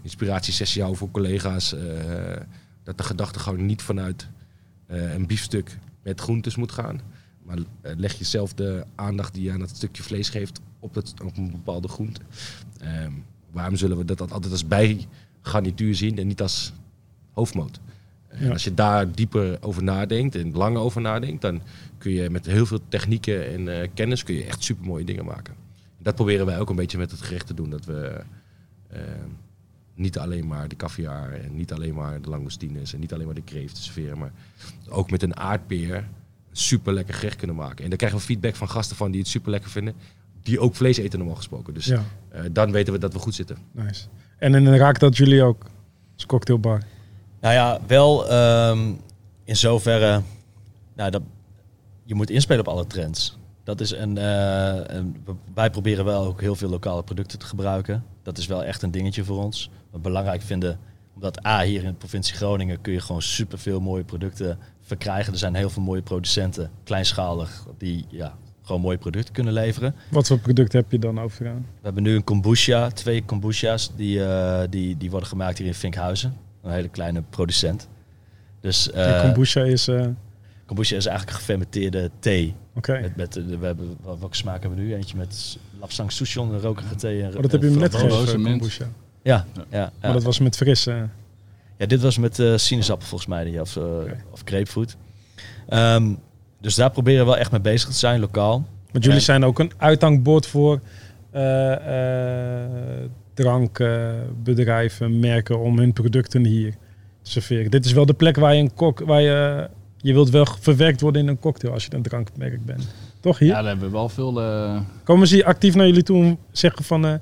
S3: inspiratiesessie hou voor collega's. dat de gedachtegang niet vanuit een biefstuk met groentes moet gaan. Maar leg jezelf de aandacht die je aan het stukje vlees geeft op, het, op een bepaalde groente. Ehm, waarom zullen we dat altijd als bijgarnituur zien en niet als hoofdmoot? En
S1: Ja.
S3: als je daar dieper over nadenkt en langer over nadenkt, dan kun je met heel veel technieken en eh, kennis kun je echt super mooie dingen maken. Dat proberen wij ook een beetje met het gerecht te doen. Dat we Eh, niet alleen maar de caviar en niet alleen maar de langoustines en niet alleen maar de kreeft serveren, maar ook met een aardpeer super lekker gerecht kunnen maken. En daar krijgen we feedback van gasten van die het super lekker vinden, die ook vlees eten normaal gesproken. Dus
S1: Ja,
S3: eh, dan weten we dat we goed zitten.
S1: nice. En dan raakt dat jullie ook als cocktailbar.
S4: Nou ja, wel ehm, in zoverre. Nou, dat, je moet inspelen op alle trends. Dat is een, eh, een- wij proberen wel ook heel veel lokale producten te gebruiken. Dat is wel echt een dingetje voor ons. Wat we belangrijk vinden, omdat A, hier in de provincie Groningen kun je gewoon superveel mooie producten verkrijgen. Er zijn heel veel mooie producenten, kleinschalig, die ja, gewoon mooie producten kunnen leveren.
S1: Wat voor producten heb je dan overgaan?
S4: We hebben nu een kombucha, twee kombucha's, die, eh, die, die worden gemaakt hier in Vinkhuizen. Een hele kleine producent. Dus eh
S1: kombucha is... eh,
S4: kombucha is eigenlijk een gefermenteerde thee.
S1: Oké.
S4: Met, met, de- we hebben, wel- welke smaak hebben we nu? Eentje met lapsang souchon, een rokerige thee. En,
S1: Oh, dat heb je me net
S4: en-
S1: gegeven, kombucha.
S4: Ja, ja, ja.
S1: Maar dat was met frisse...
S4: ja, dit was met eh sinaasappel volgens mij, die, of, eh, of grapefruit. Ehm, dus daar proberen we wel echt mee bezig te zijn, lokaal.
S1: Want jullie
S4: En-
S1: zijn ook een uithangbord voor eh, eh, drankbedrijven, merken om hun producten hier te serveren. Dit is wel de plek waar je een kok, waar je, je wilt wel verwerkt worden in een cocktail als je een drankmerk bent. Toch hier?
S2: Ja, daar hebben we wel veel... eh,
S1: Komen ze actief naar jullie toe om zeggen van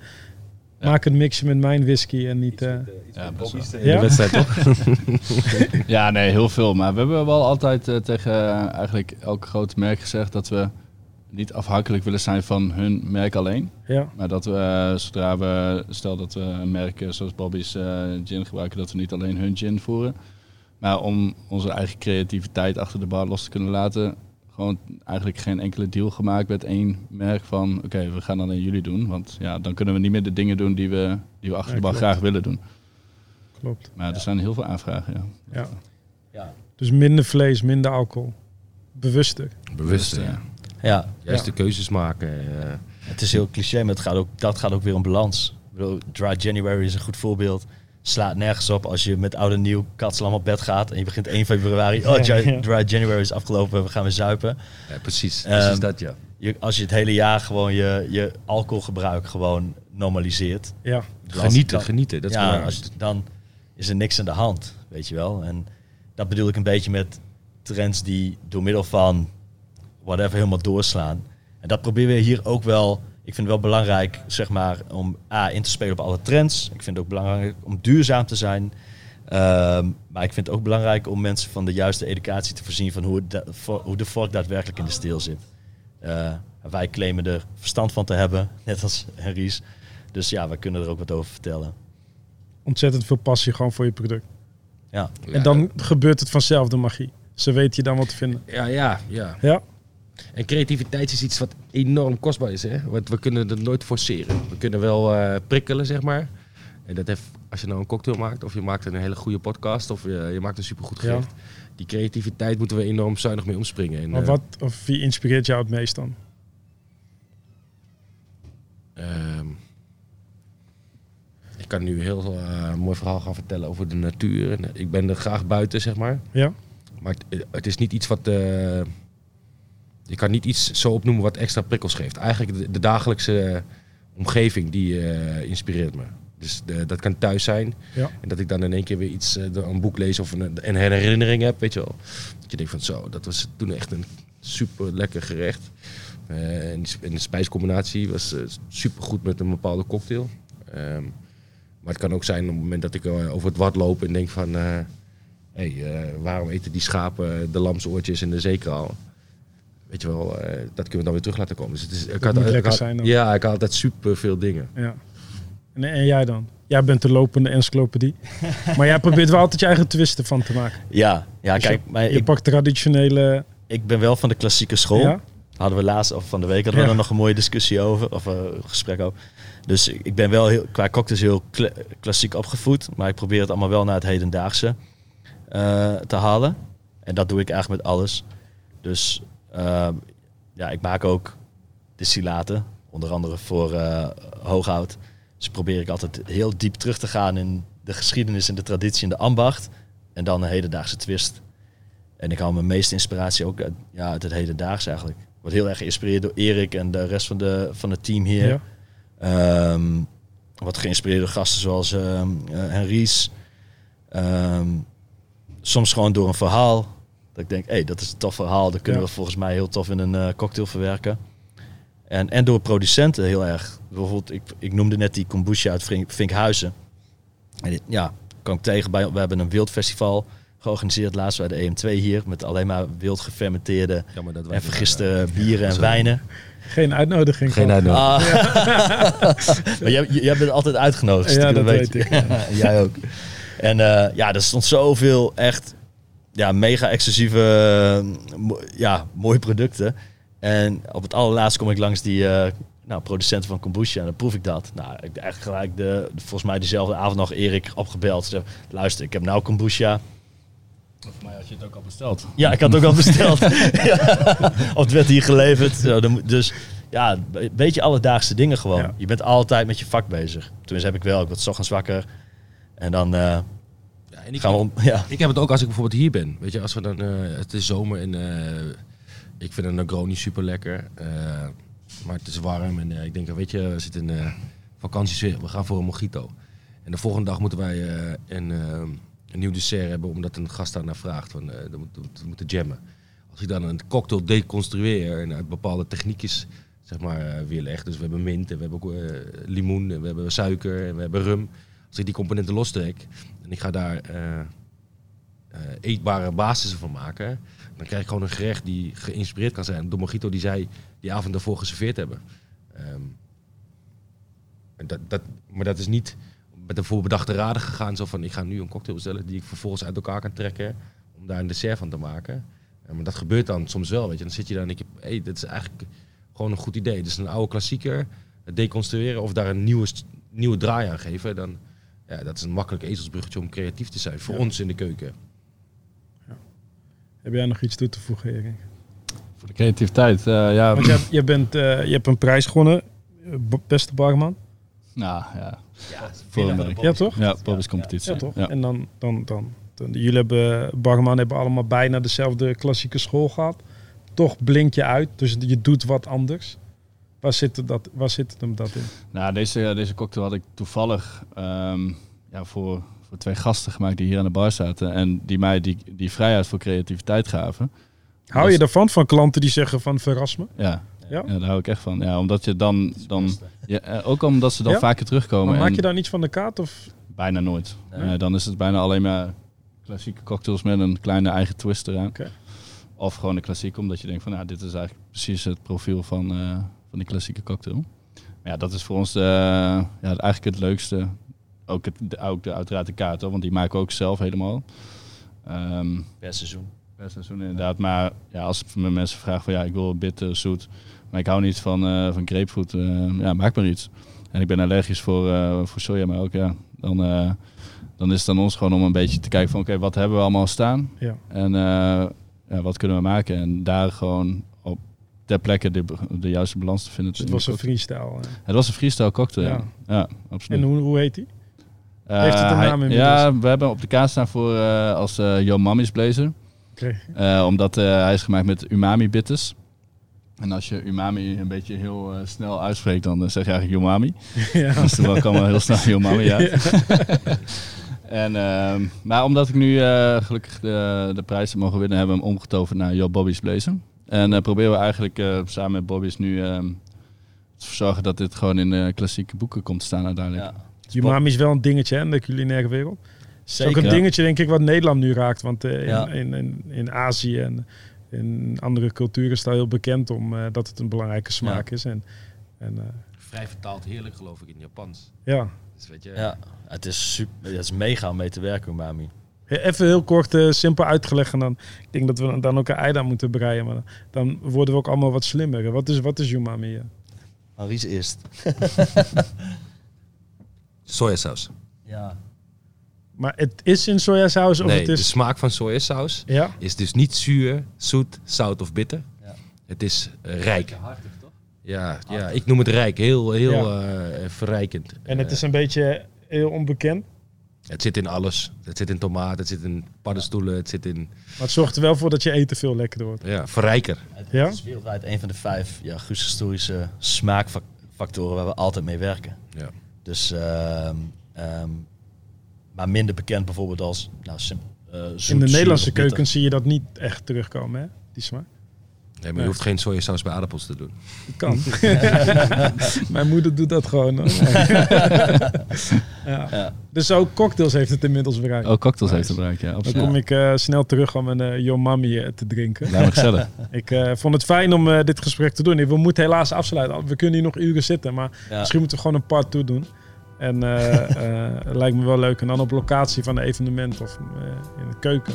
S1: eh, maak een mixje met mijn whisky en niet... eh,
S2: ja, best wel.
S3: In
S1: Ja?
S3: de wedstrijd toch?
S2: Ja, nee, heel veel. Maar we hebben wel altijd eh, tegen eh, eigenlijk elk groot merk gezegd dat we niet afhankelijk willen zijn van hun merk alleen.
S1: ja,
S2: Maar dat we, eh, zodra we, stel dat we een merk eh, zoals Bobby's eh, gin gebruiken, dat we niet alleen hun gin voeren. Maar om onze eigen creativiteit achter de bar los te kunnen laten, gewoon eigenlijk geen enkele deal gemaakt met één merk van, oké, we gaan alleen jullie doen. Want ja, dan kunnen we niet meer de dingen doen die we, die we achter
S1: Ja,
S2: de
S1: klopt.
S2: graag willen doen.
S1: klopt.
S2: Maar er zijn heel veel aanvragen, ja.
S1: Ja.
S4: Ja.
S1: Dus minder vlees, minder alcohol. Bewuster.
S3: Bewust,
S2: ja.
S3: ja.
S4: Ja,
S3: Juist
S1: Ja.
S3: de keuzes maken. eh.
S4: Het is heel cliché, maar het gaat ook, dat gaat ook weer om balans. Ik bedoel, Dry January is een goed voorbeeld. Slaat nergens op als je met oud en nieuw katslam op bed gaat en je begint 1 februari. Oh,
S1: Ja,
S4: Dry,
S1: ja.
S4: Dry January is afgelopen, we gaan weer zuipen.
S3: Ja, precies.
S4: Ehm,
S3: precies dat, ja.
S4: Je, als je het hele jaar gewoon je, je alcoholgebruik gewoon normaliseert.
S1: Ja,
S3: Genieten,
S4: dan-
S3: genieten. Dat is
S4: ja, als, je- dan is er niks aan de hand, weet je wel. En dat bedoel ik een beetje met trends die door middel van whatever helemaal doorslaan. En dat proberen we hier ook wel. Ik vind het wel belangrijk, zeg maar, om A, in te spelen op alle trends. Ik vind het ook belangrijk om duurzaam te zijn. Ehm, maar ik vind het ook belangrijk om mensen van de juiste educatie te voorzien van hoe, vo- hoe de vork daadwerkelijk in de steel zit. Eh, wij claimen er verstand van te hebben, net als Henries. Dus ja, we kunnen er ook wat over vertellen.
S1: ontzettend veel passie gewoon voor je product.
S4: Ja,
S1: En dan gebeurt het vanzelf, de magie. Ze weten je dan wat te vinden.
S3: Ja, ja, ja.
S1: Ja,
S3: En creativiteit is iets wat enorm kostbaar is. Hè? Want we kunnen het nooit forceren. We kunnen wel eh, prikkelen, zeg maar. En dat heeft, als je nou een cocktail maakt, of je maakt een hele goede podcast, of je, je maakt een supergoed
S1: Ja.
S3: gerecht. Die creativiteit moeten we enorm zuinig mee omspringen. En,
S1: maar
S3: eh,
S1: wat, of wie inspireert jou het meest dan?
S3: Ehm, ik kan nu een heel eh, mooi verhaal gaan vertellen over de natuur. Ik ben er graag buiten, zeg maar.
S1: Ja,
S3: Maar het, het is niet iets wat. Je kan niet iets zo opnoemen wat extra prikkels geeft. Eigenlijk de, de dagelijkse omgeving die eh, inspireert me. Dus de- dat kan thuis zijn.
S1: Ja.
S3: En dat ik dan in één keer weer iets, eh, een boek lees of een, een herinnering heb, weet je wel. Dat je denkt van zo, dat was toen echt een super lekker gerecht. Eh, en, die en de spijscombinatie was super goed met een bepaalde cocktail. Ehm, maar het kan ook zijn op het moment dat ik eh, over het wat loop en denk van... eh, hey, eh, waarom eten die schapen de lamsoortjes in de zeekraal? Weet je wel, eh, dat kunnen we dan weer terug laten komen. Dus het is, ik had,
S1: moet
S3: ik
S1: lekker
S3: had-
S1: zijn dan.
S3: Ja, ik had altijd super veel dingen.
S1: ja. En, en jij dan? Jij bent de lopende encyclopedie. maar jij probeert wel altijd je eigen twisten van te maken.
S4: ja, ja
S1: Dus
S4: kijk, maar
S1: Je
S4: ik,
S1: pakt traditionele...
S4: ik ben wel van de klassieke school.
S1: Ja?
S4: Hadden we laatst, of van de week, hadden we er nog een mooie discussie over, of eh, een gesprek over. Dus ik ben wel heel, qua cocktails heel kla- klassiek opgevoed, maar ik probeer het allemaal wel naar het hedendaagse eh, te halen. En dat doe ik eigenlijk met alles. Dus ja, ik maak ook distillaten, onder andere voor eh hooghout. Dus probeer ik altijd heel diep terug te gaan in de geschiedenis en de traditie en de ambacht. En dan een hedendaagse twist. En ik haal mijn meeste inspiratie ook uit, ja, uit het hedendaagse eigenlijk. Ik word heel erg geïnspireerd door Erik en de rest van, de, van het team hier.
S1: Ja.
S4: Ehm, wat geïnspireerde gasten zoals ehm eh, Henries. Ehm, soms gewoon door een verhaal. Dat ik denk, hé, hey, dat is een tof verhaal. Dat kunnen
S1: Ja.
S4: we volgens mij heel tof in een eh, cocktail verwerken. En, en door producenten heel erg. Bijvoorbeeld, ik, ik noemde net die kombucha uit Vink- Vinkhuizen. En dit, ja, kwam ik tegen bij, we hebben een wildfestival georganiseerd laatst bij de EM2 hier. Met alleen maar wild gefermenteerde
S3: Jammer dat wij
S4: en vergiste
S3: eh,
S4: bieren en wijnen.
S1: Geen uitnodiging.
S3: Geen uitnodiging.
S4: Ah. maar jij, jij bent altijd uitgenodigd.
S1: Ja, dat
S4: weet
S1: weet
S4: je. jij ook. En eh, ja, er stond zoveel echt ja, mega exclusieve, mo- ja, mooie producten. En op het allerlaatst kom ik langs die eh, nou, producenten van kombucha en dan proef ik dat. Nou, ik heb echt gelijk de, volgens mij dezelfde avond nog Erik opgebeld. Ze zei, luister, ik heb nou kombucha.
S2: Voor mij had je het ook al besteld.
S4: Ja, ik had het ook al besteld. ja. Of het werd hier geleverd. Zo, dan moet- dus ja, een beetje alledaagse dingen gewoon.
S1: Ja.
S4: Je bent altijd met je vak bezig. Tenminste heb ik wel. Ik word ochtends wakker. En dan eh,
S3: en ik,
S4: gaan we om. Ja.
S3: ik heb het ook als ik bijvoorbeeld hier ben. Weet je, als we dan, eh, het is zomer en eh, ik vind een Negroni super lekker. maar het is warm en eh, ik denk, weet je, we zitten in uh, vakantiesfeer. We gaan voor een mojito. En de volgende dag moeten wij eh, een, eh, een nieuw dessert hebben, omdat een gast daar naar vraagt. Van, eh we moeten, moeten jammen. Als ik dan een cocktail deconstrueer en uit bepaalde techniekjes zeg maar, eh, weerleg. Dus we hebben mint en we hebben ook, eh, limoen en we hebben suiker en we hebben rum. Als ik die componenten lostrek en ik ga daar eh, eh, eetbare basissen van maken, dan krijg ik gewoon een gerecht die geïnspireerd kan zijn door mojito die zij die avond daarvoor geserveerd hebben. Ehm, dat, dat, maar dat is niet met een voorbedachte raden gegaan, zo van ik ga nu een cocktail bestellen die ik vervolgens uit elkaar kan trekken om daar een dessert van te maken. Eh, maar dat gebeurt dan soms wel, weet je. Dan zit je daar en denk je, hey, dit is eigenlijk gewoon een goed idee. Dus een oude klassieker het deconstrueren of daar een nieuwe, nieuwe draai aan geven, dan ja, dat is een makkelijk ezelsbruggetje om creatief te zijn voor
S1: Ja.
S3: ons in de keuken.
S1: Heb jij nog iets toe te voegen, Erik?
S2: Voor de creativiteit, eh, ja.
S1: Want jij, jij bent, eh, je hebt een prijs gewonnen, eh, beste barman.
S2: Nou, ja.
S4: Ja,
S2: Voor een
S1: Ja, toch?
S2: Ja, Bobby's competitie.
S1: Ja, toch?
S2: Ja.
S1: En dan, dan, dan, dan- jullie hebben, barman hebben allemaal bijna dezelfde klassieke school gehad. Toch blink je uit, dus je doet wat anders. Waar zit, het dat, waar zit het hem dat in?
S2: Nou, deze, deze cocktail had ik toevallig ehm, ja, voor, voor twee gasten gemaakt die hier aan de bar zaten. En die mij die, die vrijheid voor creativiteit gaven.
S1: Hou je ervan, van klanten die zeggen van verras me?
S2: Ja,
S1: Ja?
S2: ja daar hou ik echt van. Ja, omdat je dan, dan ja, eh, ook omdat ze dan
S1: Ja?
S2: vaker terugkomen.
S1: Maar maak je daar iets van de kaart? Of?
S2: Bijna nooit.
S4: Nee.
S2: Eh, dan is het bijna alleen maar klassieke cocktails met een kleine eigen twist eraan.
S1: Oké.
S2: Of gewoon de klassieke, omdat je denkt van, nou, dit is eigenlijk precies het profiel van, eh, van die klassieke cocktail. Maar ja, dat is voor ons de, ja, eigenlijk het leukste. Ook, het, de, ook de, uiteraard de kaart, hoor, want die maken we ook zelf helemaal. Ehm,
S4: Per seizoen.
S2: per seizoen inderdaad. Maar ja, als me mensen vragen van, ja, ik wil bitter, zoet. Maar ik hou niet van, eh van grapefruit. eh, ja, maak maar iets. En ik ben allergisch voor, eh voor soja, maar ook ja, dan, eh, dan is het aan ons gewoon om een beetje te kijken van, oké, wat hebben we allemaal staan?
S1: Ja.
S2: En eh, ja, wat kunnen we maken? En daar gewoon ter plekke de, de juiste balans te vinden.
S1: Dus het
S2: in
S1: was een freestyle. eh.
S2: het was een freestyle cocktail.
S1: Ja.
S2: Ja, ja absoluut.
S1: En hoe, hoe heet die?
S2: Eh,
S1: heeft het een naam inmiddels?
S2: Ja, we hebben op de kaart staan voor eh, als eh Yo Mammy's Blazer. Omdat hij is gemaakt met umami bitters. En als je umami een beetje heel snel uitspreekt, dan zeg je eigenlijk umami.
S1: ja.
S2: Dus dan kan wel heel snel umami uit. en, ehm, maar omdat ik nu gelukkig de, de prijs heb mogen winnen, hebben we hem omgetoverd naar Yo Bobby's Blazer. En eh, proberen we eigenlijk eh, samen met Bobby's nu ehm, te zorgen dat dit gewoon in klassieke boeken komt te staan uiteindelijk.
S4: Ja.
S1: Umami is wel een dingetje hè, in de culinaire wereld. Is ook
S4: Zeker.
S1: een dingetje, denk ik, wat Nederland nu raakt. Want eh, in,
S4: Ja.
S1: in, in, in Azië en in andere culturen is het al heel bekend om eh, dat het een belangrijke smaak is. En, en eh,
S3: Vrij vertaald heerlijk geloof ik in Japans.
S1: ja,
S3: Dus weet je,
S4: Ja, het is, super, het is mega om mee te werken, umami.
S1: Even heel kort, eh, simpel uitgelegd. En dan, ik denk dat we dan ook een ei aan moeten breien. Maar dan worden we ook allemaal wat slimmer. Wat is, wat is umami? eh?
S4: Maries eerst.
S3: sojasaus.
S4: Ja.
S1: Maar het is in sojasaus of
S3: Nee,
S1: het
S3: de
S1: is...
S3: smaak van sojasaus
S1: Ja?
S3: is dus niet zuur, zoet, zout of bitter.
S4: Ja.
S3: Het is eh, rijk.
S4: Hartig, toch?
S3: Ja, ja, ik noem het rijk. Heel, heel
S1: Ja.
S3: eh, verrijkend.
S1: En het is een beetje heel onbekend.
S3: Het zit in alles. Het zit in tomaat, het zit in paddenstoelen, het zit in
S1: Maar het zorgt er wel voor dat je eten veel lekkerder wordt.
S3: ja, verrijker.
S4: Het
S1: Ja?
S4: is wereldwijd een van de vijf ja, historische smaakfactoren waar we altijd mee werken.
S3: Ja.
S4: Dus, ehm, ehm, maar minder bekend bijvoorbeeld als nou, sim, eh, zoet,
S1: In de Nederlandse keuken zie je dat niet echt terugkomen, hè? Die smaak.
S3: Nee, maar je hoeft geen sojasaus bij aardappels te doen.
S1: Dat kan. Mijn moeder doet dat gewoon. ja.
S4: Ja.
S1: Dus ook cocktails heeft het inmiddels bereikt.
S2: Ook cocktails
S1: Nice.
S2: heeft gebruikt, ja.
S1: Dan kom ik eh, snel terug om een uh, Yo Mami eh, te drinken.
S2: Ja, maar gezellig.
S1: Ik eh, vond het fijn om eh, dit gesprek te doen. We moeten helaas afsluiten. We kunnen hier nog uren zitten, maar
S4: Ja.
S1: misschien moeten we gewoon een part toe doen. En eh, eh, lijkt me wel leuk. En dan op locatie van een evenement of eh, in de keuken.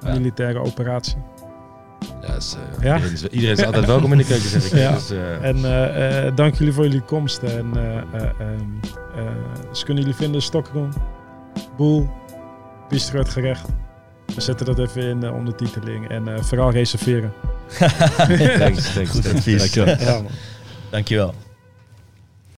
S1: Een militaire operatie.
S3: Ja, eh,
S1: Ja?
S3: Iedereen, is, iedereen is altijd welkom in de keuken, zeg ik.
S1: Ja.
S3: Dus, eh,
S1: En eh, eh, dank jullie voor jullie komst. En eh, eh, ehm, eh, dus kunnen jullie vinden Stockroom, Boel, Bistro het Gerecht. We zetten dat even in de ondertiteling. En eh, vooral reserveren.
S3: thanks, thanks,
S4: Goed
S3: thanks.
S4: advies.
S2: Dankjewel.
S1: Ja, man.
S4: Dankjewel.